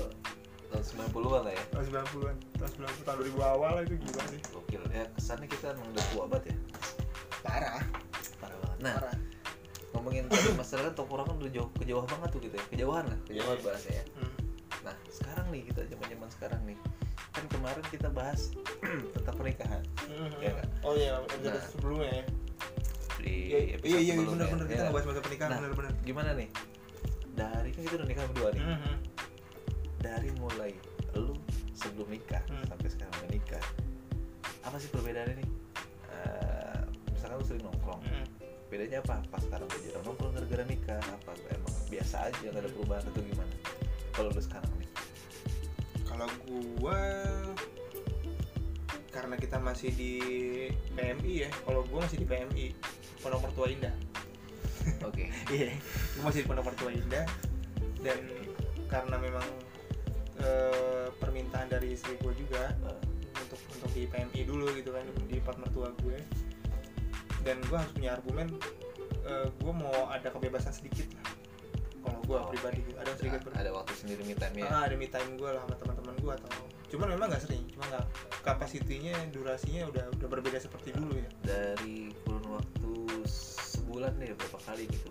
tahun 90-an lah ya. tahun 90-an tahun 90 tahun 2000 awal lah itu gila sih Gokil. Ya kesannya kita emang udah tua banget ya. parah Parah banget. Nah, parah ngomongin masalah kan tongkrongan udah jauh kejauhan banget tuh gitu ya kejauhan lah kejauhan Iya. bahasanya ya Hmm. nah sekarang nih kita zaman zaman sekarang nih kan kemarin kita bahas tentang pernikahan Hmm. Iya nggak? oh iya episode Nah. sebelumnya ya di iya episode iya iya sebelumnya, benar-benar kita ya. ngebahas masalah pernikahan Nah. benar-benar gimana nih dari kan kita udah nikah berdua nih Mhm. dari mulai lu sebelum nikah Hmm. sampai sekarang udah nikah apa sih perbedaannya nih Eh, misalkan lu sering nongkrong Mhm. Bedanya apa? Pas sekarang udah jarang nongkrong gara-gara nikah apa emang biasa aja nggak ada Hmm. perubahan atau gimana? Kalau lu sekarang nih? Kalau gua karena kita masih di PMI ya kalau gua masih di PMI Pondok Mertua Indah. Oke. Iya gua masih di Pondok Mertua Indah dan karena memang eh, permintaan dari istri gua juga Eh, untuk untuk di PMI dulu gitu kan di tempat mertua gue dan gue harus punya argumen eh, gue mau ada kebebasan sedikit lah. Kalau gue Oh, pribadi gitu. ada sedikit ada, ada waktu sendiri me time ya? Ah, ada me time gue lah sama teman-teman gue atau cuman memang nggak sering cuma nggak. Kapasitinya durasinya udah udah berbeda seperti dulu ya. dari kurun waktu sebulan deh berapa kali gitu?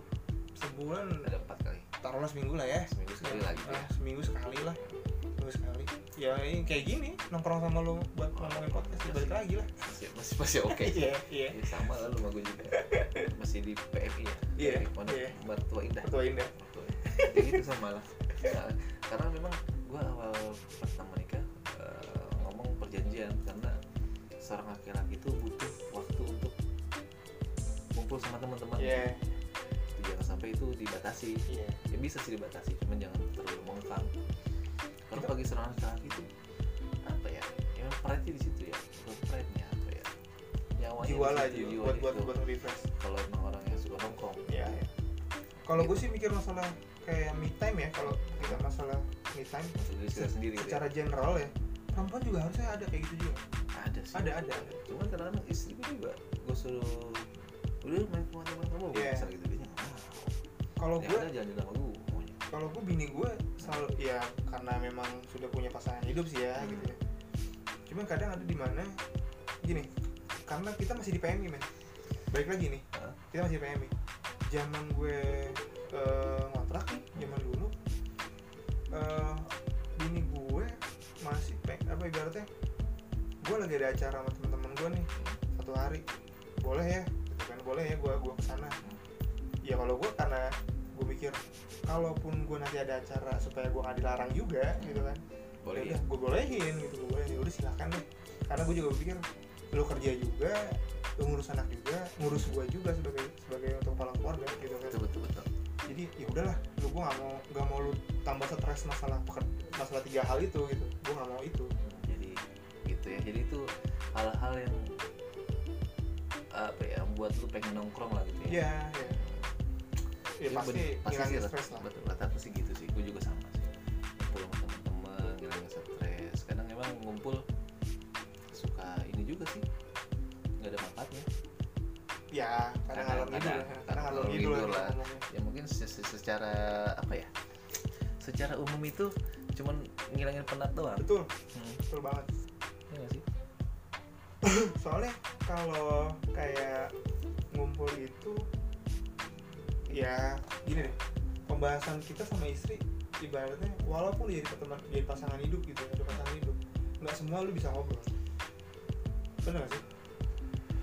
Sebulan ada empat kali. taruhlah seminggu lah ya. Seminggu sekali Ya, lagi ah, ya seminggu sekali lah ya ini kayak gini nongkrong sama lu buat ngomongin podcast ya balik lagi lah. Masih masih masih oke. Iya iya. Ya, sama lah lu sama gue juga. Masih di PMI ya? Iya, Pondok iya. Mertua Indah. Mertua indah. Indah. ya gitu sama lah. Nah, karena memang gue awal pertama nikah eh, ngomong perjanjian karena seorang laki-laki itu butuh waktu untuk kumpul sama teman-teman. Iya. Jangan sampai itu dibatasi. Iya. Ya bisa sih dibatasi cuman jangan terlalu mengkang kalau bagi seorang laki-laki itu apa ya ya pride di situ ya bukan pride nya apa ya nyawanya jiwa lah jiwa jiwa buat buat buat refresh. Kalau emang orang yang suka nongkrong. Ya kalau gue sih mikir masalah kayak me time ya kalau kita masalah me time kita sendiri secara ya. general ya perempuan juga harusnya ada kayak gitu juga. Ada sih. Ada ada. Ada cuman kadang-kadang istri gue juga gue suruh udah main ke teman kamu yeah. gitu dia mau kalau ya gue udah jalan sama gue kalau gue bini gue selalu ya karena memang sudah punya pasangan hidup sih ya Hmm. gitu ya. Cuman kadang ada di mana gini karena kita masih di PMI men. Baik lagi nih kita masih di PMI zaman gue eh, ngontrak nih zaman dulu eh bini gue masih peng apa ibaratnya gue lagi ada acara sama teman-teman gue nih satu hari. Boleh ya gitu kan boleh ya gue gue ke sana ya kalau gue karena gue mikir kalaupun gue nanti ada acara supaya gue nggak dilarang juga gitu kan. Boleh ya ya gue bolehin gitu. Gue bolehin udah silakan deh. Karena gue juga berpikir lu kerja juga lu ngurus anak juga ngurus gue juga sebagai sebagai untuk kepala keluarga gitu kan. Betul betul betul. Jadi ya udahlah lu gue nggak mau nggak mau lu tambah stres masalah masalah tiga hal itu gitu. Gue nggak mau itu. Jadi gitu ya. Jadi itu hal-hal yang apa ya buat lu pengen nongkrong lah gitu ya. Iya iya ya pasti pasti sih stres lah. betul. Rata-rata sih gitu sih. Gue juga sama sih. Ngumpul sama teman-teman ngilangin stres. Kadang emang ngumpul suka ini juga sih. Nggak ada manfaatnya. Ya kadang ngalor ngidul kadang- ya. kadang ngalor ngidul lah. ya mungkin se- se- secara apa ya secara umum itu cuman ngilangin penat doang. Betul. Hmm. betul banget. Ya nggak sih? Soalnya kalau kayak ngumpul itu ya gini deh pembahasan kita sama istri ibaratnya walaupun jadi teman jadi pasangan hidup gitu ya pasangan hidup nggak semua lu bisa ngobrol. Benar nggak sih?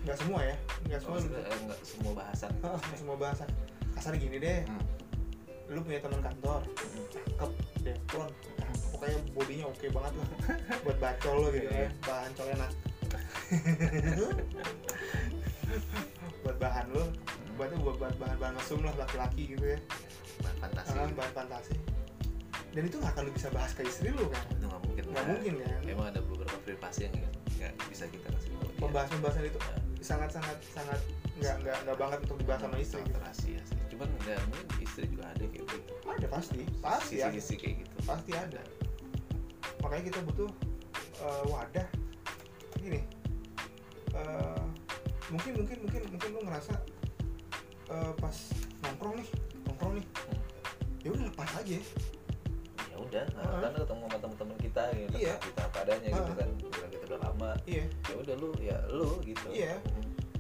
Nggak semua ya nggak semua lu Maksudnya, eh, nggak semua bahasan. Ah, nggak semua bahasan. Kasar gini deh Hmm. lu punya teman kantor Hmm. cakep deflon pokoknya bodinya oke banget lah buat bacol lo gitu ya bahan col enak buat bahan lo buatnya buat bahan bahan, bahan mesum lah laki-laki gitu ya. Bahan fantasi. Ah, bahan fantasi. Dan itu nggak akan lu bisa bahas ke istri lu kan? Itu nggak mungkin. Nggak mungkin kan? Emang ada beberapa privasi yang nggak bisa kita kasih tahu. Pembahasan pembahasan itu Nah, sangat sangat sangat nggak nggak nggak banget untuk dibahas sama istri sangat gitu. rahasia sih. Cuman nggak mungkin istri juga ada kayak gitu. Ada pasti. Pasti ya sisi-sisi kayak gitu. Pasti ada. Makanya kita butuh eh, wadah. Gini eh, mungkin mungkin mungkin mungkin lu ngerasa eh, pas nongkrong nih nongkrong nih ya udah lepas aja ya udah nah, Ah. karena ketemu sama teman-teman kita gitu Iya. kita apa adanya gitu kan Bilang kita udah lama iya ya udah lu ya lu gitu Iya.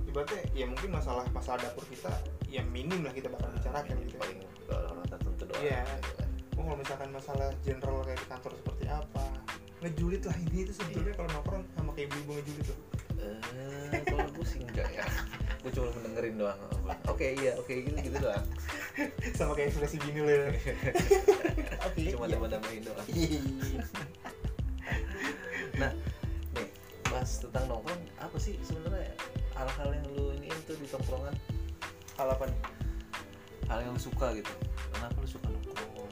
Ibaratnya ya mungkin masalah masalah dapur kita ya minim lah kita bakal bicarakan Ini gitu ya. paling ke orang tertentu doang Iya. gitu kan. Oh, kalau misalkan masalah general kayak di kantor seperti apa ngejulit lah ini itu sebetulnya kalau nongkrong sama kayak ibu-ibu ngejulit tuh Eh, kalau gue sih enggak ya. Gue cuma mendengerin doang. Oke iya oke gitu gitu doang. Sama kayak ekspresi gini loh ya. Oke cuma iya. tambah-tambahin doang. Iya. nah nih bahas tentang nongkrong apa sih sebenarnya hal-hal yang lu ini tuh di tongkrongan? Hal apa nih? Hal yang lu suka gitu. Kenapa lu suka nongkrong?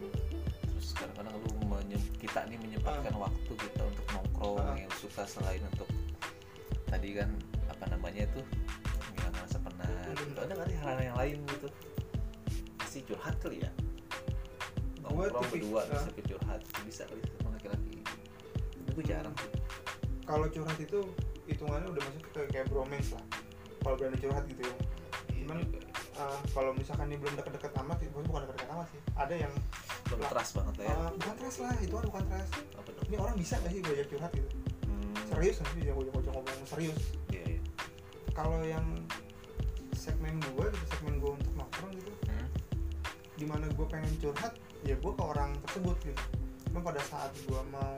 Terus kadang-kadang lu menye- kita nih menyempatkan waktu kita untuk nongkrong Ah. yang suka selain untuk tadi kan apa namanya itu menghilangkan rasa penat Hmm. gitu. ada nggak sih hal yang lain gitu? Pasti curhat kali ya? Nongkrong tipik- berdua ah. bisa ke curhat bisa kali sama laki-laki. Tapi gue jarang sih. Kalau curhat itu hitungannya udah masuk ke kayak bromance lah. Kalau berani curhat gitu ya. Iya Cuman-. Ah, kalau misalkan ini belum deket-deket amat itu bukan deket-deket amat sih. Ada yang belum trust banget lah ya. ah, bukan trust lah itu kan bukan trust. Ini orang bisa gak sih gue curhat gitu serius gue ajak ngomong serius. Iya iya. Kalau yang segmen gue gitu segmen gue untuk nongkrong gitu Hmm, di mana gue pengen curhat ya gue ke orang tersebut gitu. Cuma pada saat gue mau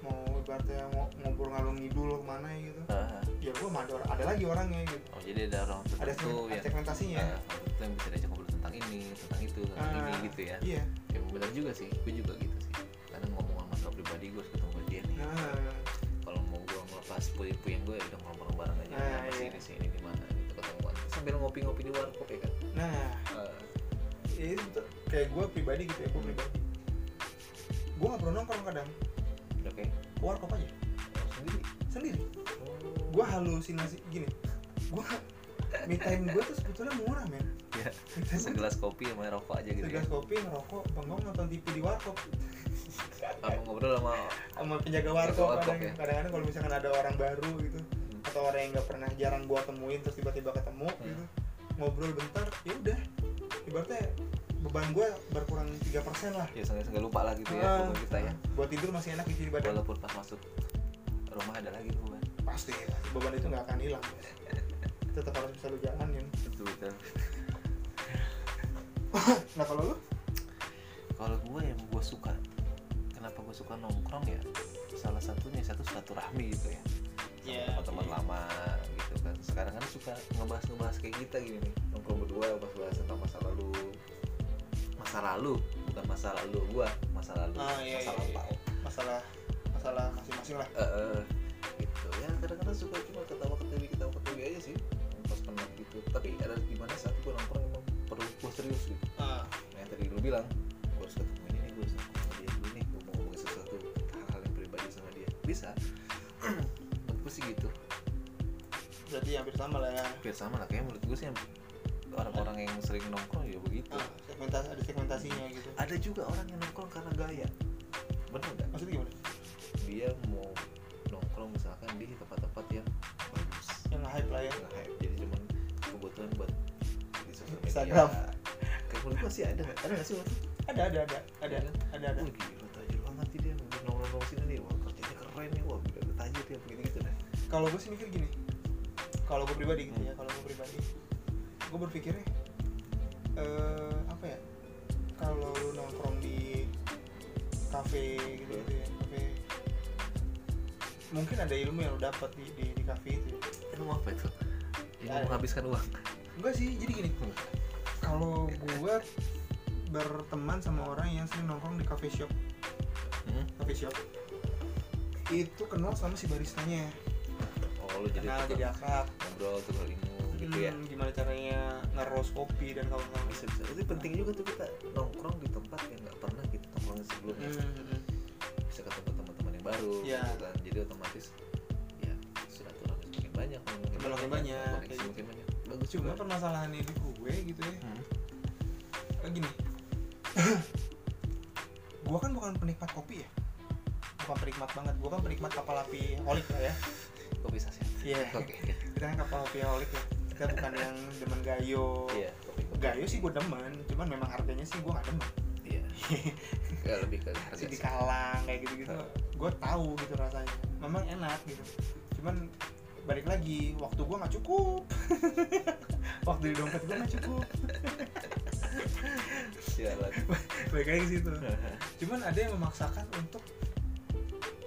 mau ibaratnya ngo- ngobrol ngalung ngidul ke mana ya gitu ah, ya gue ada ada lagi orangnya gitu. Oh jadi ada orang ada segmen- segmentasinya. Ah, tertentu yang bisa diajak ngobrol tentang ini tentang itu tentang Ah, ini gitu ya. iya. Ya benar juga sih gue juga gitu sih. Kadang ngomong sama pribadi gue harus ketemu dia nih. Nah gue ngelepas puyeng-puyeng gue ya udah ngobrol bareng aja Ah, sama iya. sini sini di mana? Gitu ketemuan sambil ngopi-ngopi di warkop ya kan? Nah Ah, ya itu kayak gue pribadi gitu ya gue pribadi. Gue nggak perlu nongkrong kadang. Udah kayak ke warkop aja. Oh, sendiri? Sendiri. Oh, gue halusinasi gini. Gue me time gue tuh sebetulnya murah men. Ya gue segelas kopi sama rokok aja gitu ya. segelas kopi ngerokok bengong nonton TV di warkop. Kamu ngobrol sama sama penjaga warkop kadang ya. kadang-kadang kalau misalkan ada orang baru gitu Hmm. atau orang yang nggak pernah jarang gua temuin terus tiba-tiba ketemu Hmm. gitu ngobrol bentar ya udah. Ibaratnya beban gua berkurang 3% lah. Ya sengaja lupa lah gitu ya Ah, beban kita ya. buat tidur masih enak di badan. Walaupun pas masuk rumah ada lagi beban pasti pasti beban itu nggak akan hilang tetap harus bisa lu jalanin betul betul. Nah kalau lu? Kalau gue yang gue suka kenapa gue suka nongkrong ya? Salah satunya satu silaturahmi gitu ya. Sama Iya, teman-teman iya. lama gitu kan. Sekarang kan suka ngebahas ngebahas kayak kita gini nih. Nongkrong berdua bahas bahas tentang masa lalu. Masa lalu bukan masa lalu gua masa lalu. Ah, iya, masa iya, lampau. Masalah masalah masing-masing lah. Eh, eh, gitu. Ya kadang-kadang suka cuma ketawa ketawi ketawa ketawi aja sih gitu. Tapi ada gimana saat gue nongkrong emang perlu gue serius gitu. Ah, Nah, yang tadi lu bilang gue harus ketemu ini nih gue harus ketemu sama dia dulu nih gue mau ngomongin sesuatu hal-hal yang pribadi sama dia. Bisa? Menurut gue sih gitu. Berarti hampir sama lah ya. Hampir sama lah kayak menurut gue sih yang orang-orang yang sering nongkrong ya begitu. Ah, segmentasi ada segmentasinya gitu. Ada juga orang yang nongkrong karena gaya. Bener nggak? Maksudnya gimana? Dia mau nongkrong misalkan di tempat-tempat yang bagus. Yang hype lah ya. Hype jadi kebutuhan buat di sosial media. Instagram. kayak menurut gue sih ada. Nggak ada nggak sih waktu ada ada ada. Ada Iya kan? ada ada. Wah gila tajir banget dia. Udah nongkrong sini nih. Wah kerjanya keren nih. Wah gila tajir dia. Begitu gitu deh. Kalau gue sih mikir gini. Kalau gue pribadi gitu Hmm. ya kalau gue pribadi. Gue berpikirnya eh apa ya? Kalau lu nongkrong di kafe gitu, gitu ya kafe. Mungkin ada ilmu yang lu dapat di di, di kafe itu ya. ilmu apa itu Ada. menghabiskan uang. Enggak sih jadi gini. Kalau gue berteman sama orang yang sering nongkrong di cafe shop. Hmm? cafe shop. Itu kenal sama si baristanya. Oh lu jadi kenal jadi akrab ngobrol tuh ilmu gitu ya? Hmm, gimana caranya ngeroast kopi dan kawan-kawan. Bisa bisa. Itu penting juga tuh kita nongkrong di tempat yang nggak pernah kita nongkrongin sebelumnya. Hmm, bisa ketemu teman-teman yang baru Iya. gitu kan. Jadi otomatis ya banyak. Banyak, kayak semakin banyak. Bagus cuma juga permasalahannya di gue gitu ya. Hmm. kayak gini. Gue kan bukan penikmat kopi ya? Bukan penikmat banget gue kan penikmat kapal api holik lah ya. Kopi saset Iya. kita kan kapal api holik ya. Kita bukan yang demen gayo. Iya kopi kopi. Gayo sih gue demen cuman memang harganya sih gue gak demen. Iya. Ya lebih ke harga di kalang kayak gitu gitu gue tahu gitu rasanya. Memang enak gitu. Cuman balik lagi waktu gua nggak cukup. Waktu di dompet gua nggak cukup. Sialan balik lagi situ cuman ada yang memaksakan untuk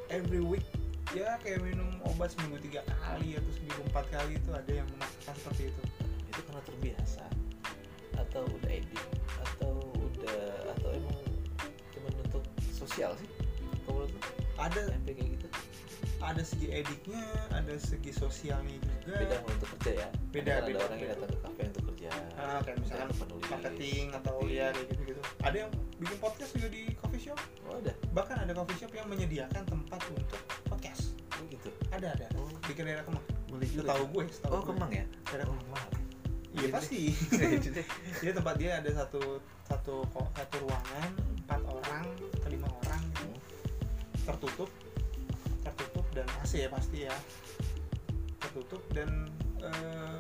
every week ya kayak minum obat seminggu tiga kali atau seminggu empat kali itu ada yang memaksakan seperti itu. Itu karena terbiasa atau udah edit atau udah atau emang cuman untuk sosial sih kalau menurut ada. Sampai kayak gitu ada segi ediknya ada segi sosialnya juga. Beda untuk kerja ya. Beda, Kan beda, ada orang yang datang ke kafe untuk kerja. Ah, kayak misalkan Ada penulis. marketing atau Iya. ya gitu gitu ada yang bikin podcast juga di coffee shop? Oh ada. Bahkan ada coffee shop yang menyediakan tempat untuk podcast. Oh gitu. Ada ada. Oh. Di daerah Kemang. Boleh juga tahu gue setahu oh gue. kemang ya? Daerah oh Kemang. Iya Iya, pasti. Gitu deh. dia tempat dia ada satu satu satu ruangan empat orang atau lima orang gitu. tertutup. Tertutup dan AC ya pasti ya. Tertutup dan eh,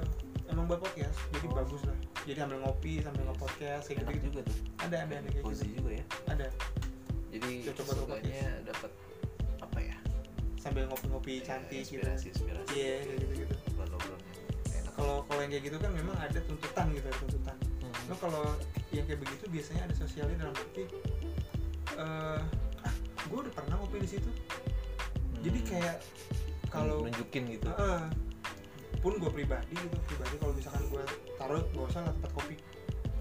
emang buat podcast jadi Oh. bagus lah. Jadi sambil ngopi sambil Yes. nge-podcast kayak enak gitu, juga tuh. Ada ada ada kayak gitu. juga ya. Ada. Jadi Coba coba dapat apa ya? Sambil ngopi-ngopi cantik gitu. Inspirasi iya kayak gitu gitu kalau kalau yang kayak gitu kan memang ada tuntutan gitu tuntutan. Hmm. Lo kalau yang kayak begitu biasanya ada sosialnya dalam arti eh ah gue udah pernah ngopi di situ jadi kayak kalau nunjukin gitu. Heeh. pun gue pribadi gitu pribadi kalau misalkan gue taruh gak usah lah tempat kopi.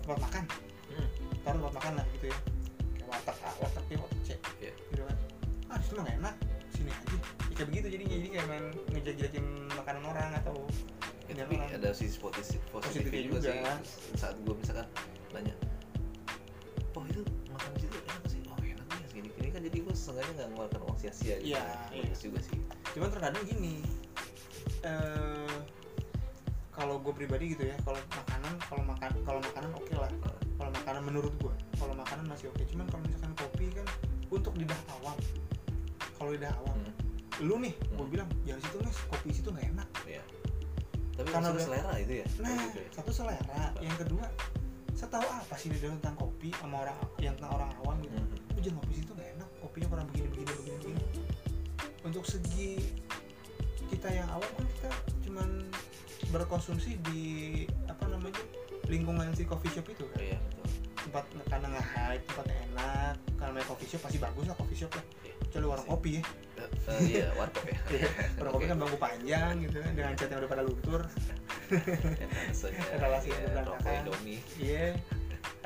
Tempat makan. Hmm. taruh tempat makan lah gitu ya. Kayak warteg A warteg B warteg C. Iya. gitu kan. Ah itu mah gak enak. Sini aja. Ya, kayak begitu jadinya. Jadi kayak main ngejek-jekin makanan orang atau Ya, tapi orang. ada sisi positif Positifnya juga, juga. sih. saat gue misalkan nanya oh itu makan di situ enak sih? Oh enak nih segini gini kan jadi gue seenggaknya nggak ngeluarkan sia-sia gitu Iya, bagus juga sih cuman terkadang gini eh kalau gue pribadi gitu ya kalau makanan kalau makan kalau makanan oke lah kalau makanan menurut gue kalau makanan masih oke cuman kalau misalkan kopi kan untuk lidah awam kalau lidah awam Hmm. lu nih gue Hmm. bilang jangan situ mas kopi situ nggak enak Iya. tapi Karena udah- selera itu ya nah gitu ya. satu selera yang kedua saya tahu apa sih dia tentang kopi sama orang yang tentang orang awam gitu Mhm. lu jangan kopi situ kopinya kurang begini begini begini begini. Untuk segi kita yang awam kan kita cuman berkonsumsi di apa namanya lingkungan si coffee shop itu kan. Iya betul. Tempat karena nggak hype tempatnya enak. Karena coffee shop pasti bagus lah coffee shop lah. Iya. kecuali warung kopi ya. Eh, eh, iya warkop ya warung kopi kan bangku panjang gitu kan dengan cat yang udah pada luntur. Etalase iya, itu berantakan. iya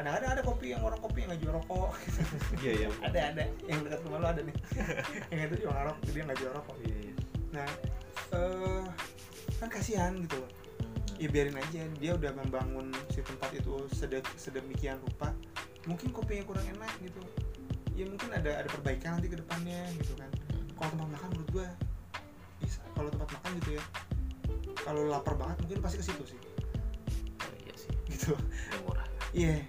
kadang-kadang ada kopi yang warung kopi yang nggak jual rokok. Iya iya. Ada ada. Yang dekat rumah lo ada nih. Yang itu juga nggak rokok dia nggak jual rokok. Iya, iya. nah eh kan kasihan gitu loh. Hmm. ya biarin aja dia udah membangun si tempat itu sedek, sedemikian rupa. Mungkin kopinya kurang enak gitu. Ya mungkin ada ada perbaikan nanti ke depannya gitu kan. Kalau tempat makan menurut gua bisa. Kalau tempat makan gitu ya. Kalau lapar banget mungkin pasti ke situ sih. Oh, iya sih. Gitu. Yang murah. Iya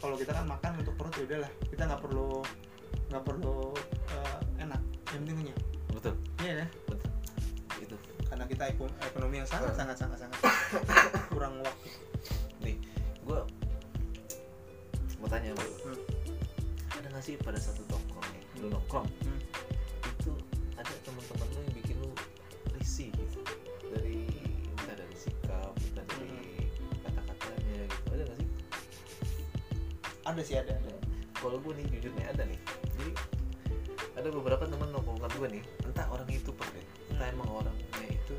kalau kita kan makan untuk perut ya udahlah kita nggak perlu nggak perlu eh, enak yang penting kenyang. Betul. Iya kan? Betul. Itu karena kita eko- ekonomi yang sangat sangat sangat sangat kurang waktu. Nih gue mau tanya bro Hmm. ada nggak sih pada satu nongkrong nih? Lu nongkrong Hmm. Ada sih ada ada. Kalau gue nih jujur nih ada nih. Jadi ada beberapa teman nongkrongan gue nih. Entah orang itu pernah entah emang orangnya itu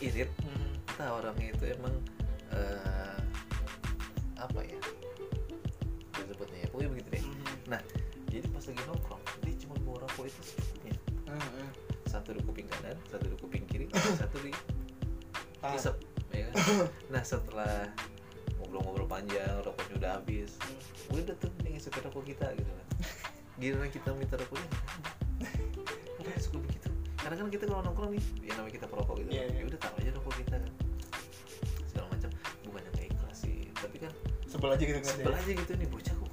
irit Hmm. entah orangnya itu emang eh, apa ya? Gue sebutnya ya pokoknya begitu deh. Hmm. jadi pas lagi nongkrong dia cuma bawa rokok itu secukupnya Hmm. satu di kuping kanan satu di kuping kiri satu di Ah. isep ya kan? Nah setelah panjang rokoknya udah habis. Udah tuh nih ngisep rokok kita gitu kan. Giliran kita minta rokoknya udah suka begitu. Karena kan kita kalau nongkrong nih ya namanya kita perokok gitu Iya, iya. ya udah taruh aja rokok kita. Kan segala macam. Bukannya nggak ikhlas sih tapi kan sebel aja gitu ngeliatnya. sebel aja gitu nih bocah kok.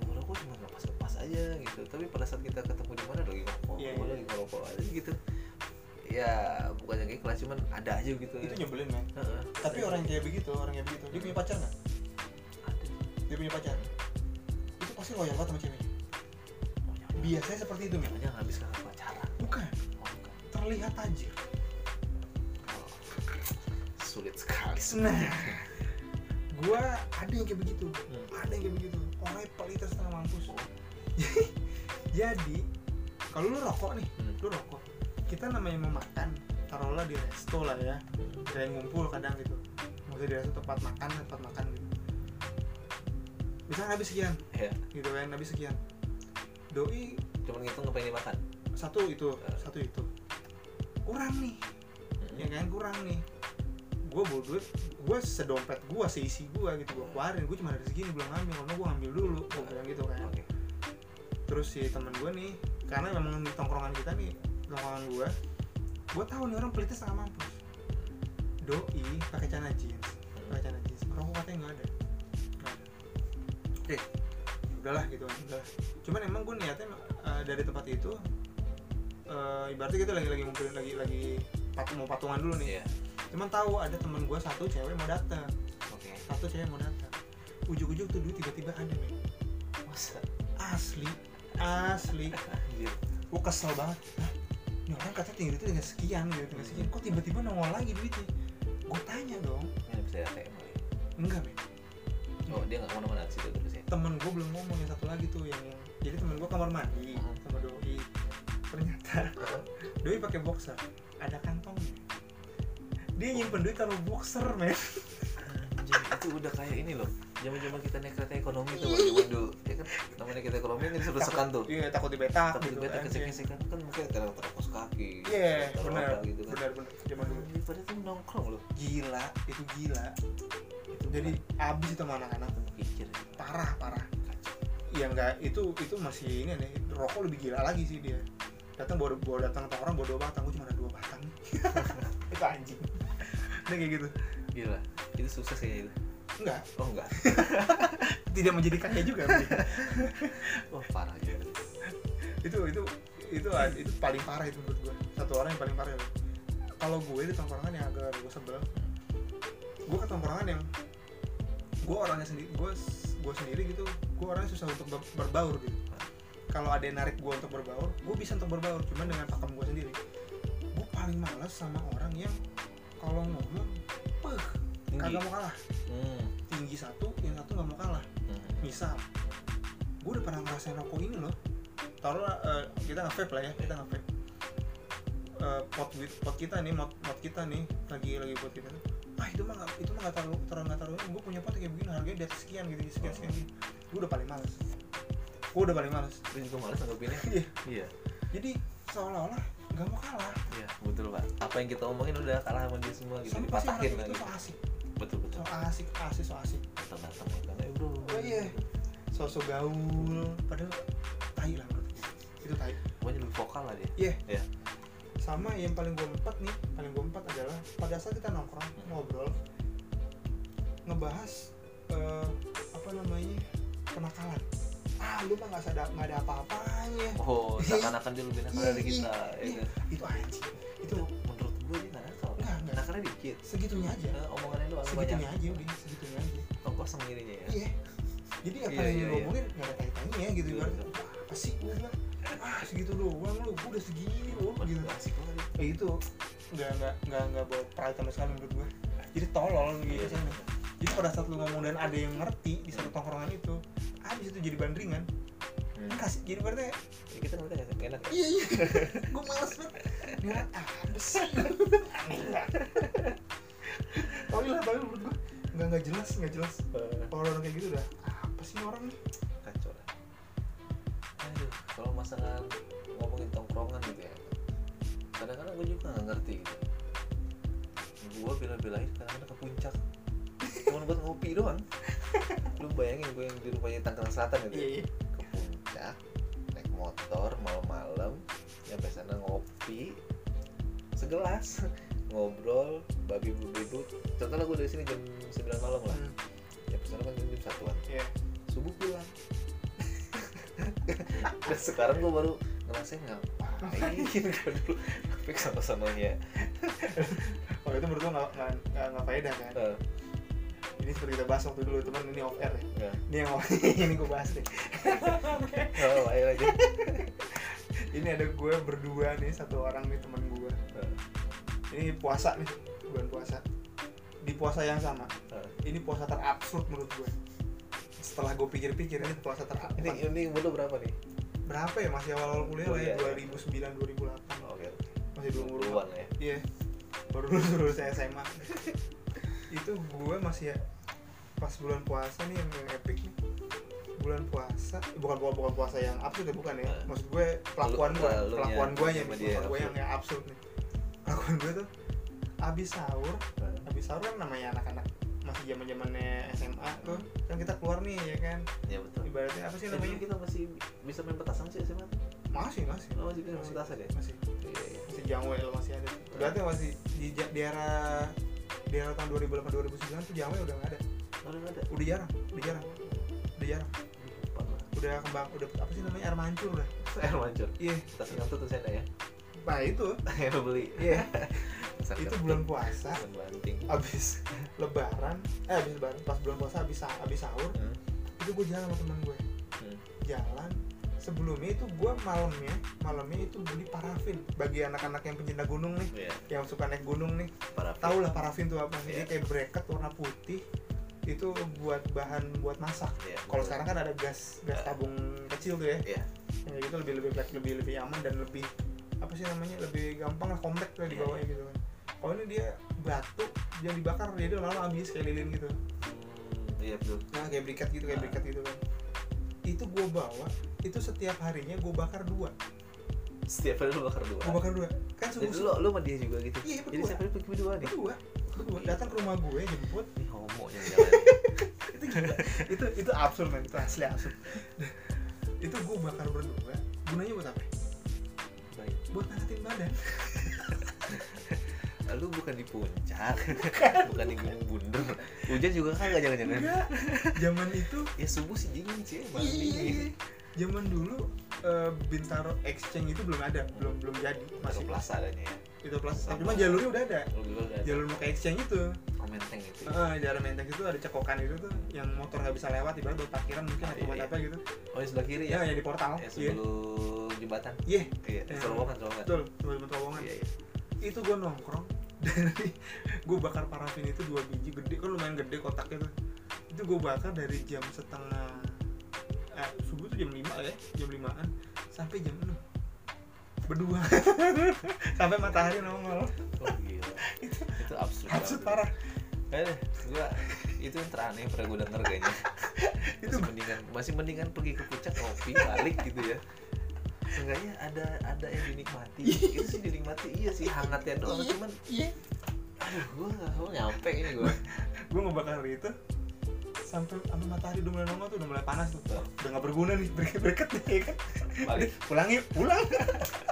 Bawa rokok cuma lepas-lepas aja gitu. Tapi pada saat kita ketemu di mana lagi ngerokok gua iya. lagi ngerokok aja gitu ya bukannya nggak ikhlas cuman ada aja gitu. Itu nyebelin men. Heeh. tapi orang yang kayak begitu orang yang begitu. Dia punya pacar nggak? Ada. Dia punya pacar? Itu pasti loyal banget sama ceweknya. Oh, biasanya seperti itu men. Jangan habis karena pacaran. Bukan. Oh, bukan. terlihat tajir. Manis nah gue ada yang kayak begitu. Hmm. ada yang kayak begitu. Orangnya pelit setengah mampus. Oh. jadi kalau lu rokok nih Hmm. lu rokok kita namanya mau makan taruhlah di resto lah ya. Kayak ngumpul kadang gitu. Maksudnya di resto tempat makan tempat makan gitu. Misalnya habis sekian? Ya gitu kan habis sekian. Doi cuma ngitung apa yang dimakan? Satu itu satu itu. Kurang nih. Hmm. ya kan kurang nih. Gue bawa duit gue sedompet gue seisi gue gitu gue keluarin. Gue cuma ada segini belum ngambil. Karena gue ngambil dulu. Gue bilang gitu kan. Oke. Terus si temen gue nih karena memang di tongkrongan kita nih tongkrongan gue gue tahu nih orang pelitnya setengah mampus. Doi pakai celana jeans pakai celana jeans. Rokok katanya nggak ada. Nggak ada. oke udahlah gitu kan udahlah. Cuman emang gue niatnya eh, dari tempat itu eh, ibaratnya kita lagi lagi ngumpulin lagi lagi pat- mau patungan dulu nih. Iya. Cuman tahu ada temen gue satu cewek mau datang. Oke. Satu cewek mau datang. Ujuk-ujuk tuh duit tiba-tiba ada nih masa? Asli asli. Gue kesel banget. Hah? Ini orang katanya tinggal itu tinggal sekian gitu tinggal sekian. Kok tiba-tiba nongol lagi duitnya gue tanya dong. Ini bisa ATM kali enggak men. Oh dia nggak ke mana-mana di situ terus ya temen gue belum ngomong yang satu lagi tuh yang, jadi temen gue kamar mandi Hmm. sama doi. Ternyata doi pakai boxer. Ada kantongnya. Dia nyimpen duit taruh boxer men. Anjir itu udah kayak ini loh zaman-zaman kita naik kereta ekonomi tuh zaman dulu ya kan? Namanya kereta ekonomi kan disuruh sekan tuh. Iya takut dibetak tapi gitu kita kan. kesek-kesek kan kan mungkin kadang terkos kaki iya benar gitu kan. benar benar. Zaman dulu. Anjir, padahal itu nongkrong loh. Gila itu gila. Itu jadi abis itu sama anak-anak tuh. Pikir. Parah parah. Ya enggak itu itu masih ini nih rokok lebih gila lagi sih dia. Datang bawa bawa datang orang bawa dua batang. Gue cuma ada dua batang. Itu anjing. Udah kayak gitu. Gila itu sukses kayaknya. itu enggak. Oh enggak. Tidak menjadi kaya juga wah parah gitu itu itu itu itu paling parah itu menurut gue satu orang yang paling parah itu. kalau gue di tongkrongan yang agak gue sebel. Gue ke tongkrongan yang gue orangnya sendiri gue gue sendiri gitu gue orangnya susah untuk ber- berbaur gitu. Kalau ada yang narik gue untuk berbaur gue bisa untuk berbaur cuman dengan pakem gue sendiri. Gue paling males sama orang yang kalau ngomong peh kagak mau kalah. Hmm. Tinggi satu yang satu nggak mau kalah. Hmm. misal gue udah pernah ngerasain rokok ini loh. Taruh kita nge vape lah ya kita nge vape Eh, pot pot kita nih pot, pot kita nih lagi lagi pot kita ah itu mah itu mah nggak taruh taruh nggak taruh gue punya pot kayak begini harganya atas sekian gitu sekian sekian gitu. Gue udah paling males. Gue udah paling males. Lu juga males anggapinnya Iya. iya. Jadi seolah-olah nggak mau kalah. Iya betul pak. Apa yang kita omongin udah kalah sama dia semua gitu. Sama pasti dipatahin itu lagi. so asik asik asik so asik datang datang datang eh bro Oh, iya. sosok gaul padahal tai lah menurut gue itu tai pokoknya lebih vokal lah dia Iya. Iya. Sama yang paling gue empat nih, paling gue empat adalah pada saat kita nongkrong Hmm. ngobrol ngebahas eh, apa namanya kenakalan. Ah lu mah nggak sadar nggak ada apa-apanya. oh Iya. seakan-akan dia lebih nakal Iya, dari iya, kita ya iya. kan Itu anjing. Itu nakalnya dikit. Segitunya aja. Eh, omongannya doang banyak. Segitunya aja udah, segitunya aja. oh kosong irinya ya? Iya. Jadi apa Iya, yang iya, lu iya. ngomongin nggak ada kaitannya ya gitu Iya. Wah, apa sih gue bilang. Ah segitu doang lu gue udah segini loh gitu. asik banget. Eh itu nggak nggak nggak nggak bawa pride sama sekali menurut gue jadi tolol gitu Iya, jadi pada saat lu ngomong dan ada yang ngerti di satu tongkrongan itu habis itu jadi bandringan kasih jadi berarti Ya, kita nggak? Nggak enak. Ya? iya iya. Gue males banget. Sih aneh banget tapi lah tapi menurut gue nggak nggak jelas nggak jelas. Kalau orang kayak gitu udah apa sih orang nih? Kacau lah. Aduh kalau masalah ngomongin tongkrongan gitu ya kadang-kadang gue juga nggak ngerti gitu. Gue bela-belain kadang-kadang ke puncak. Cuma buat ngopi doang. Lu bayangin gue yang di rumahnya Tangerang Selatan gitu ya. Motor malam-malam nyampe sana ngopi segelas ngobrol babi bu ibu contohnya gue dari sini jam 9 malam lah. Hmm, ya sana kan jam satuan. Iya. Subuh pulang. Dan sekarang gue baru ngerasain ngapain gue dulu. Tapi sama samanya kalau itu menurut gue nggak nggak nggak nggak faedah kan. Uh, ini seperti kita bahas waktu dulu teman ini off air ya. Nggak ini yang ini gue bahas deh oh, ayo aja ini ada gue berdua nih satu orang nih teman gue ini puasa nih bulan puasa. Di puasa yang sama. Ah. ini puasa terabsurd menurut gue setelah gue pikir-pikir ini puasa terabsurd. Ini ini umur berapa nih? Berapa ya? Masih awal-awal kuliah lah ya Kuliah, 2009 2008 oke masih dua umur ya? Iya. Baru lulus lulus SMA itu gue masih ya pas bulan puasa nih yang, yang epic nih. Bulan puasa eh, bukan bukan bukan puasa yang absurd ya bukan ya. Nah. maksud gue pelakuan gue pelakuan gue yang pelakuan gue yang, yang absurd. nih. Pelakuan gue tuh abis sahur Nah, abis sahur kan namanya anak-anak masih zaman zamannya SMA tuh. Kan kita keluar nih ya kan? Ya betul. Ibaratnya apa sih Eh, namanya? kita masih bisa main petasan sih SMA masih masih. Oh, masih bisa main petasan ya? Masih. Iya iya masih jangwel masih ada. Berarti masih di, ja- di era di era tahun 2008 2009 tuh jangwel udah nggak ada udah nggak ada udah jarang udah jarang. Udah jarang. Udah kembang udah apa sih namanya? Air mancur udah. Air mancur? Iya. Petasan ngantuk tuh saya ya? Nah itu. Yang beli. Iya. Petasan itu bulan puasa. Banting. Abis lebaran eh abis lebaran pas bulan puasa abis abis sahur Hmm, itu gue jalan sama teman gue hmm. jalan. Sebelumnya itu gue malamnya malamnya itu beli parafin bagi anak-anak yang pencinta gunung nih Iya, yang suka naik gunung nih. Tau lah parafin tuh apa? Sih. Dia kayak bracket warna putih itu buat bahan buat masak. Iya, kalau sekarang kan ada gas gas Iya. tabung kecil tuh ya. Iya. ya gitu lebih lebih lebih lebih aman dan lebih apa sih namanya lebih gampang lah kompak lah di Iya. bawahnya gitu kan. Kalau ini dia batu yang dibakar jadi lama habis kayak lilin gitu. Hmm, iya betul. Nah kayak briket gitu kayak Ah. briket gitu kan. Itu gue bawa itu setiap harinya gue bakar dua. Setiap hari lu bakar dua. Gue bakar dua. Kan jadi subuh lu lu sama dia juga gitu? Iya, jadi setiap hari pergi berdua nih? Berdua datang ke rumah gue jemput. Ini homo jangan-jangan itu gila. itu itu absurd man itu asli absurd. Itu gue bakar berdua gunanya buat apa? Baik. Buat ngangkatin badan. Lu bukan di puncak. Bukan. Di gunung bunder. Hujan juga kagak jangan-jangan enggak. Zaman itu ya subuh sih dingin sih iya, dingin. Zaman dulu eh, Bintaro Exchange itu belum ada belum belum jadi. Masih plaza adanya ya itu plus cuma jalurnya udah ada. Ada. Jalur mau ke Exchange itu. Komenteng gitu ya. Ah, di daerah Menteng itu ada cekokan itu tuh yang motor nggak bisa lewat ibarat buat parkiran mungkin atau Iya, buat iya. apa gitu. Oh di sebelah kiri ya? Ya ya di portal. Ya sebelum jembatan? Iya. Iya Ya. terowongan terowongan betul sebelum terowongan iya iya. Itu gue nongkrong. Dari gue bakar parafin itu dua biji gede kan lumayan gede kotaknya tuh. Itu gue bakar dari jam setengah eh, subuh tuh jam 5 ya jam 5an sampai jam 6 berdua. Sampai matahari nongol. Oh gila. Itu absurd absurd parah. Eh, gua itu yang teraneh pernah gue denger kayaknya. Itu- masih mendingan masih mendingan pergi ke puncak ngopi balik gitu ya. Seenggaknya ada ada yang dinikmati. itu sih dinikmati iya sih hangatnya doang. Cuman iya. aduh gua nggak mau nyampe ini gua. gue ngebakar itu. Sampai sampai matahari udah mulai nongol tuh udah mulai panas tuh. Udah nggak berguna nih bereket bereket nih ya kan? Balik. pulang yuk pulang. itu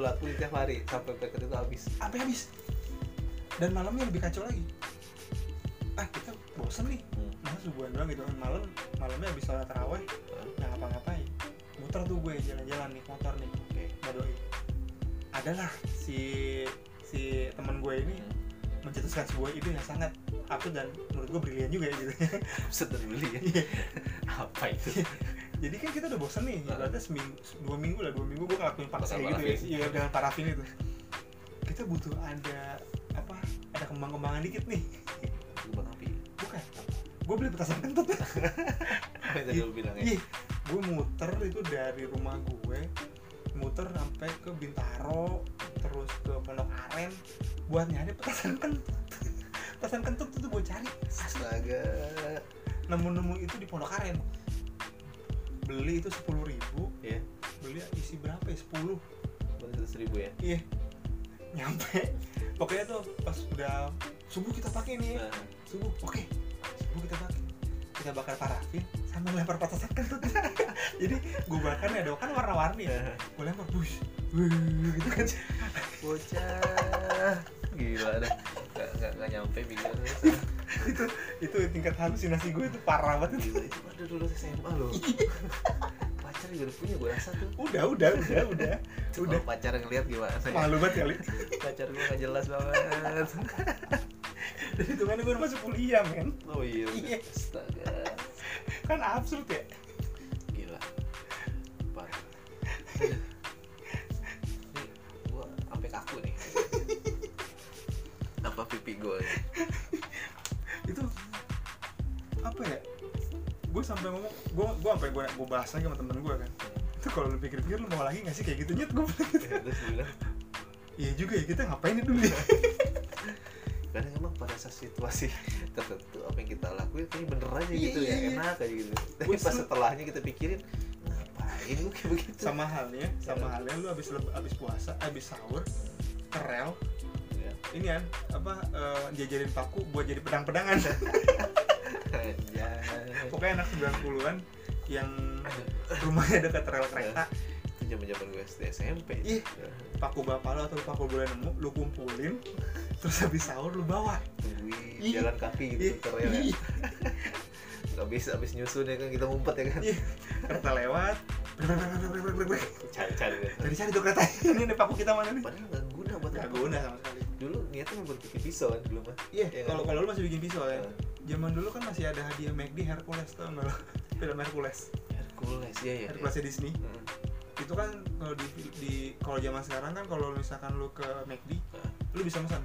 lu lakuin tiap hari sampai paket itu habis. sampai habis dan malamnya lebih kacau lagi ah kita bosen nih Hmm. masa subuhan doang gitu kan malam malamnya habis sholat taraweh nggak ngapa-ngapain muter tuh gue jalan-jalan nih motor nih Oke. doi adalah si si teman gue ini Hmm. mencetuskan sebuah ide yang sangat aku dan menurut gue brilian juga ya gitu Absurd dan ya. Iya. Apa itu? jadi kan kita udah bosen nih Heeh. berarti seminggu dua minggu lah dua minggu gue ngelakuin panas kayak gitu ya iya dengan parafin itu kita butuh ada apa ada kembang-kembangan dikit nih Lubang api. bukan gue beli petasan kentut tadi lu bilang ya? Iya, gue muter itu dari rumah gue muter sampai ke Bintaro terus ke Pondok Aren buat nyari petasan kentut petasan kentut itu gue cari Astaga. nemu-nemu itu di Pondok Aren beli itu sepuluh ribu Iya. beli isi berapa ya? Sepuluh. Seratus ribu ya. iya. Nyampe. Pokoknya tuh pas udah subuh kita pakai nih ya. Nah, subuh oke. Subuh kita pakai. Kita bakar parafin sambil lempar petasan kentut jadi gue bakar ada kan warna-warni ya. Gue lempar Wuh, gitu kan. Bocah gila dah. Nggak nggak nggak nyampe pikirannya itu itu tingkat halusinasi gue itu parah banget. Gila itu pada dulu SMA loh. Pacar juga udah punya gue rasa tuh. Udah udah udah udah. Tuh, udah. pacar ngeliat gimana ya? malu banget kali pacar gue nggak jelas banget. Dan itu kan gue udah masuk kuliah men. Oh iya Iya. astaga. Kan absurd ya? Gila. Parah apa pipi gue itu apa ya? Gue sampai ngomong gue gue sampai gue gue bahas lagi sama temen gue kan. Itu kalau lu pikir-pikir lu mau lagi nggak sih? Kayak gitu nyet gue gitu. ya, iya juga ya kita ngapain itu dulu kadang emang pada saat situasi tertentu apa yang kita lakuin tuh bener aja iya, gitu ya, iya, ya enak aja gitu. Tapi pas setelahnya kita pikirin ngapain gue kayak begitu? Sama halnya sama iya. halnya lu abis abis puasa abis sahur kerel ini kan apa eh, jajarin paku buat jadi pedang-pedangan. Anjay. pokoknya anak 90-an yang rumahnya dekat rel kereta. Itu zaman zaman gue SD SMP. Ih. paku bapak lo atau paku boleh nemu lu kumpulin terus habis sahur lu bawa. Tungguin jalan kaki gitu Ih, keren ya. habis habis nyusun ya kan kita ngumpet ya kan. Kereta lewat. Cari-cari deh. cari cari tuh kereta. Ini nih paku kita mana nih? Padahal nggak guna buat nggak guna sama sekali dulu niatnya mau bikin pisau kan dulu mah. Iya kalau kan? kalau lu masih bikin pisau ya. Zaman dulu kan masih ada hadiah McD Hercules tau nggak film Hercules. Hercules ya ya Herculesnya Disney. Hmm. itu kan kalau di, di kalau zaman sekarang kan kalau misalkan lu ke McD Hah? lu bisa pesan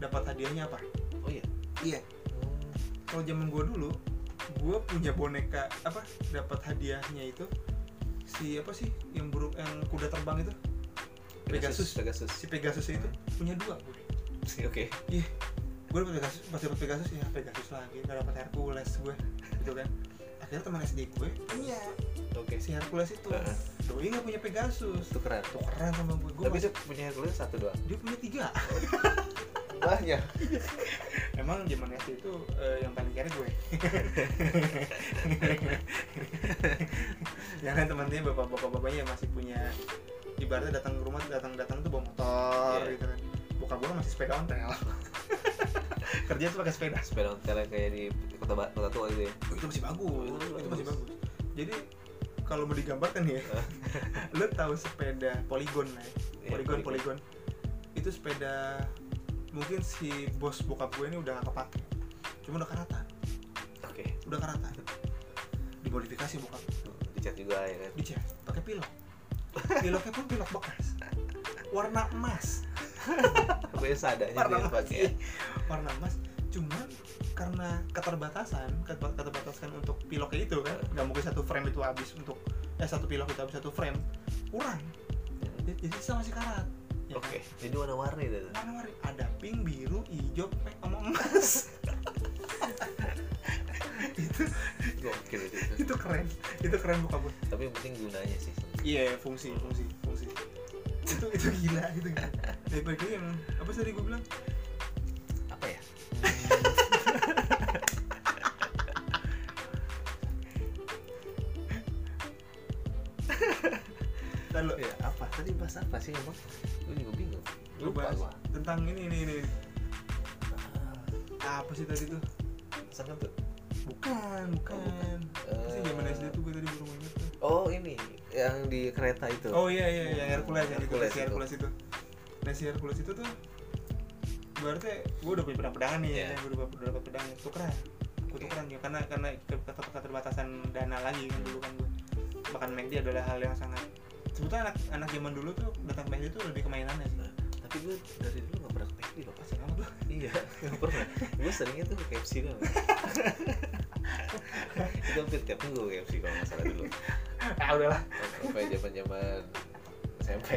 dapat hadiahnya apa? Oh iya? Iya. Hmm. kalau zaman gua dulu gua punya boneka apa dapat hadiahnya itu si apa sih yang buruk yang kuda terbang itu? Pegasus. Pegasus. Si Pegasus itu punya dua gue oke. Ih gue dapet Pegasus pas dapet Pegasus ya Pegasus lagi nggak dapet Hercules gue gitu kan. Akhirnya teman SD gue punya oke. Si Hercules itu. Heeh. doi nggak punya Pegasus. Itu keren. Tukeran sama gue gue tapi masih dia punya Hercules satu doang dia punya tiga. Banyak. Emang zaman SD itu eh, yang paling kere gue karena teman-temannya bapak-bapak bapaknya masih punya ibaratnya datang ke rumah datang datang tuh bawa motor Iya. gitu kan bokap gue masih sepeda ontel. Kerja tuh pakai sepeda. Sepeda ontel yang kayak di kota kota tua gitu ya? Oh, itu masih bagus. Oh, itu itu masih bagus. jadi kalau mau digambarkan ya lu tahu sepeda poligon lah ya? Iya, poligon Polygon. poligon. Itu sepeda mungkin si bos bokap gue ini udah gak kepake. Cuma udah karata oke. Udah karata dimodifikasi bokap. Dicat juga ya kan? Dicat. Pakai pilok. Piloknya pun pilok bekas. Warna emas adanya warna dia emas. pakai. Warna emas. Cuman karena keterbatasan keter- keterbatasan untuk piloknya itu kan nggak mungkin satu frame itu habis untuk eh satu pilok itu habis satu frame kurang. Jadi sama si karat. Ya oke kan? jadi warna-warni itu warna-warni. Ada pink biru hijau pink sama emas. Itu gokil itu. itu keren. Itu keren buka gue tapi yang penting gunanya sih. Iya fungsi fungsi fungsi itu itu gila itu gila. Daripada yang apa tadi gue bilang punya pedang-pedangan nih Iya. ya udah dapat pedang tukeran gue Oke. tukeran ya karena karena ke- keterbatasan dana lagi kan dulu kan gue bahkan McD adalah hal yang sangat sebetulnya anak anak zaman dulu tuh datang ke McD tuh lebih ke mainannya sih. Nah, tapi gue dari dulu gak pernah ke McD loh pas Kenapa tuh? iya gak pernah. Gue seringnya tuh ke KFC doang. Itu hampir tiap minggu ke KFC kalau nggak salah dulu. Ah udahlah sampai zaman zaman SMP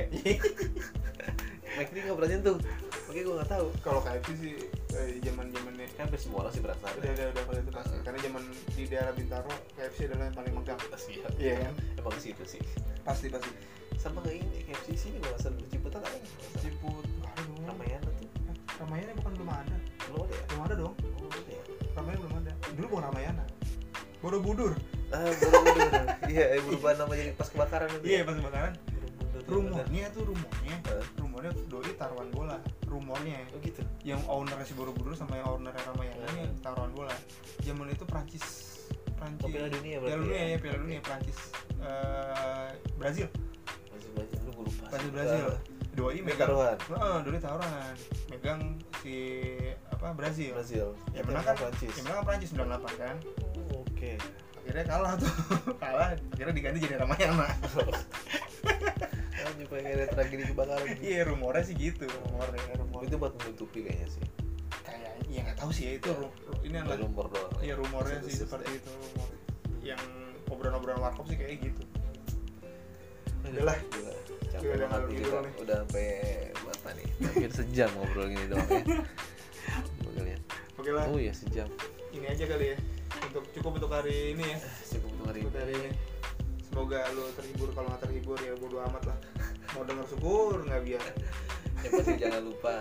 McD gak pernah nyentuh. Makanya gue gak tahu. Kalau KFC sih eh, zaman zamannya. Kan semua orang sih berasa udah udah udah kalau itu pasti karena zaman di daerah Bintaro KFC adalah yang paling megang Iya, Iya kan? Emang situ sih. pasti pasti. Sama kayak ini KFC sini nggak usah dulu Ciputat ada. Ciput aduh. Ramayana tuh. Ramayana bukan belum ada. Belum ada ya? belum ada dong. Oh, ada ya? Ramayana belum ada. Dulu bukan Ramayana. Borobudur. Ah, Borobudur. Iya, eh, berubah nama jadi pas kebakaran itu. iya pas kebakaran. Rumornya tuh rumornya. Eh. Rumornya doi taruhan bola rumornya Oh gitu. yang ownernya si Borobudur sama yang ownernya Ramayana Hmm. ini taruhan bola zaman itu Prancis Prancis Oh, Piala Dunia berarti Piala Dunia ya? ya Piala Dunia Prancis eh, Brazil Masih banyak lu gue lupa. Brazil. Brazil doi megang taruhan. Heeh, doi taruhan megang si apa Brazil Brazil. Itu menang kan Prancis. yang menang kan Prancis 98 kan Oh, Oke. Akhirnya kalah tuh kalah akhirnya diganti jadi Ramayana juga kayak ada tragedi kebakaran. iya rumornya sih gitu rumornya rumor Itu buat menutupi kayaknya sih. kayak ya nggak tahu sih ya itu ini Ada adalah rumor doang. iya rumornya sih seperti itu yang obrolan-obrolan warkop sih kayak gitu Udah lah. Gila. Gila, Capek udah banget nih kita. Udah sampai berapa nih? Hampir sejam ngobrol gini doang ya. Oke lah Oh iya sejam. ini aja kali ya untuk cukup untuk hari ini ya Cukup untuk hari Cukup ini. hari ini semoga lu terhibur kalau nggak terhibur ya bodo amat lah mau denger syukur nggak biar Yang pasti jangan lupa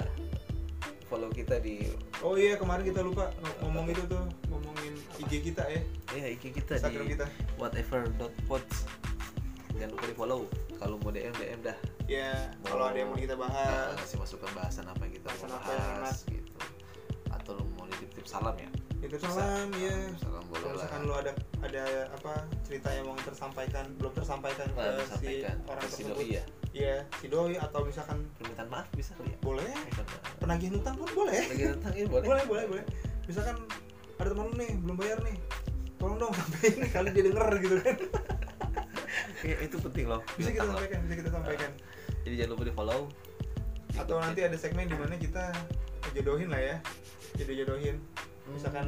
follow kita di oh iya kemarin kita lupa ng- ngomong itu tuh ngomongin IG kita ya ya IG kita Instagram di kita whatever.pods. Jangan lupa di follow. Kalau mau DM DM dah. ya kalau ada yang mau kita bahas Nah, kasih masukan bahasan apa yang kita Bahasan mau apa yang bahas gitu. Atau lu mau nitip-tip salam ya? Itu salam ya Salam lah. misalkan lu ada ada apa cerita yang mau tersampaikan belum tersampaikan Nah, ke si orang ke si tersebut ya. Iya, si doi atau misalkan Permintaan maaf bisa kali ya? boleh Eh, penagihan utang pun boleh lagi tentang ini boleh. boleh boleh boleh misalkan ada teman lu nih belum bayar nih tolong dong sampein kali dia denger gitu kan Iya, itu penting loh. bisa kita Tentang- sampaikan bisa kita sampaikan Jadi jangan lupa di follow. atau nanti ada segmen di mana kita jodohin lah ya jodoh-jodohin misalkan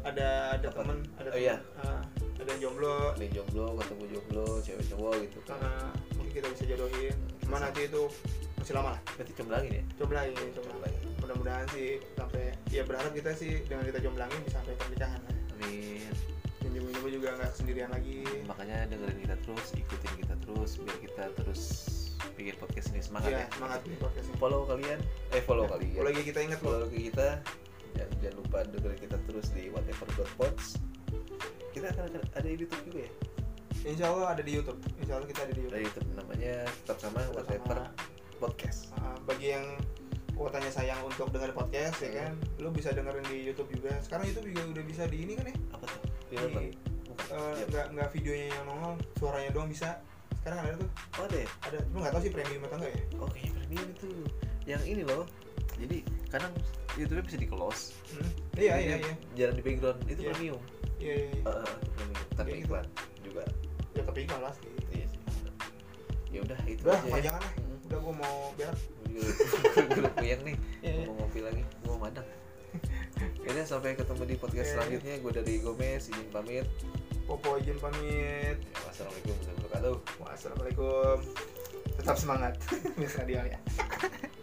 ada ada Apa? temen ada Oh, iya. ah, ada yang jomblo ada yang jomblo, ketemu jomblo, cewek cowok gitu kan. ah, mungkin kita bisa jodohin cuma nanti itu masih lama lah Berarti comblangin ya? jomblangin jomblangin Comblangin. mudah-mudahan sih sampai ya berharap kita sih dengan kita jomblangin bisa sampai pernikahan lah Amin. dan jomblo juga nggak sendirian lagi Makanya dengerin kita terus, ikutin kita terus biar kita terus bikin podcast ini semangat Iya, ya. semangat nih podcast ini. Follow kalian, eh follow kalian. Kalau lagi kita ingat loh. follow kita jangan jangan lupa dengerin kita terus di whatever.pods kita akan akan ada di YouTube juga ya Insya Allah ada di YouTube. Insya Allah kita ada di ada YouTube. di YouTube namanya tetap sama Tetap whatever sama. podcast Ah, bagi yang kuotanya sayang untuk denger podcast ya kan, lu bisa dengerin di YouTube juga. Sekarang YouTube juga udah bisa di ini kan ya? apa tuh Di, Di? Bukan. eh, Iya. nggak nggak videonya yang nongol, suaranya doang bisa. Sekarang ada tuh, oh ada ya ada. Cuma nggak tahu sih premium atau enggak ya? oh kayaknya premium itu yang ini loh jadi kadang YouTube bisa di close Hmm. Iya iya iya. jalan di background itu Iya. premium Iya iya. iya. Itu premium tanpa Iya, gitu. iklan juga Ya tapi iklan pasti. iya sih ya udah itu Udah, aja ya. kepanjangan lah. Mm. Udah gua mau berak. gue puyeng nih Iya, iya. mau ngopi lagi gue mau madang Kayaknya sampai ketemu di podcast Iya. selanjutnya gue dari Gomez izin pamit Popo izin pamit. Ya, wassalamualaikum warahmatullahi wabarakatuh Wassalamualaikum. Tetap semangat. Miss Radio ya.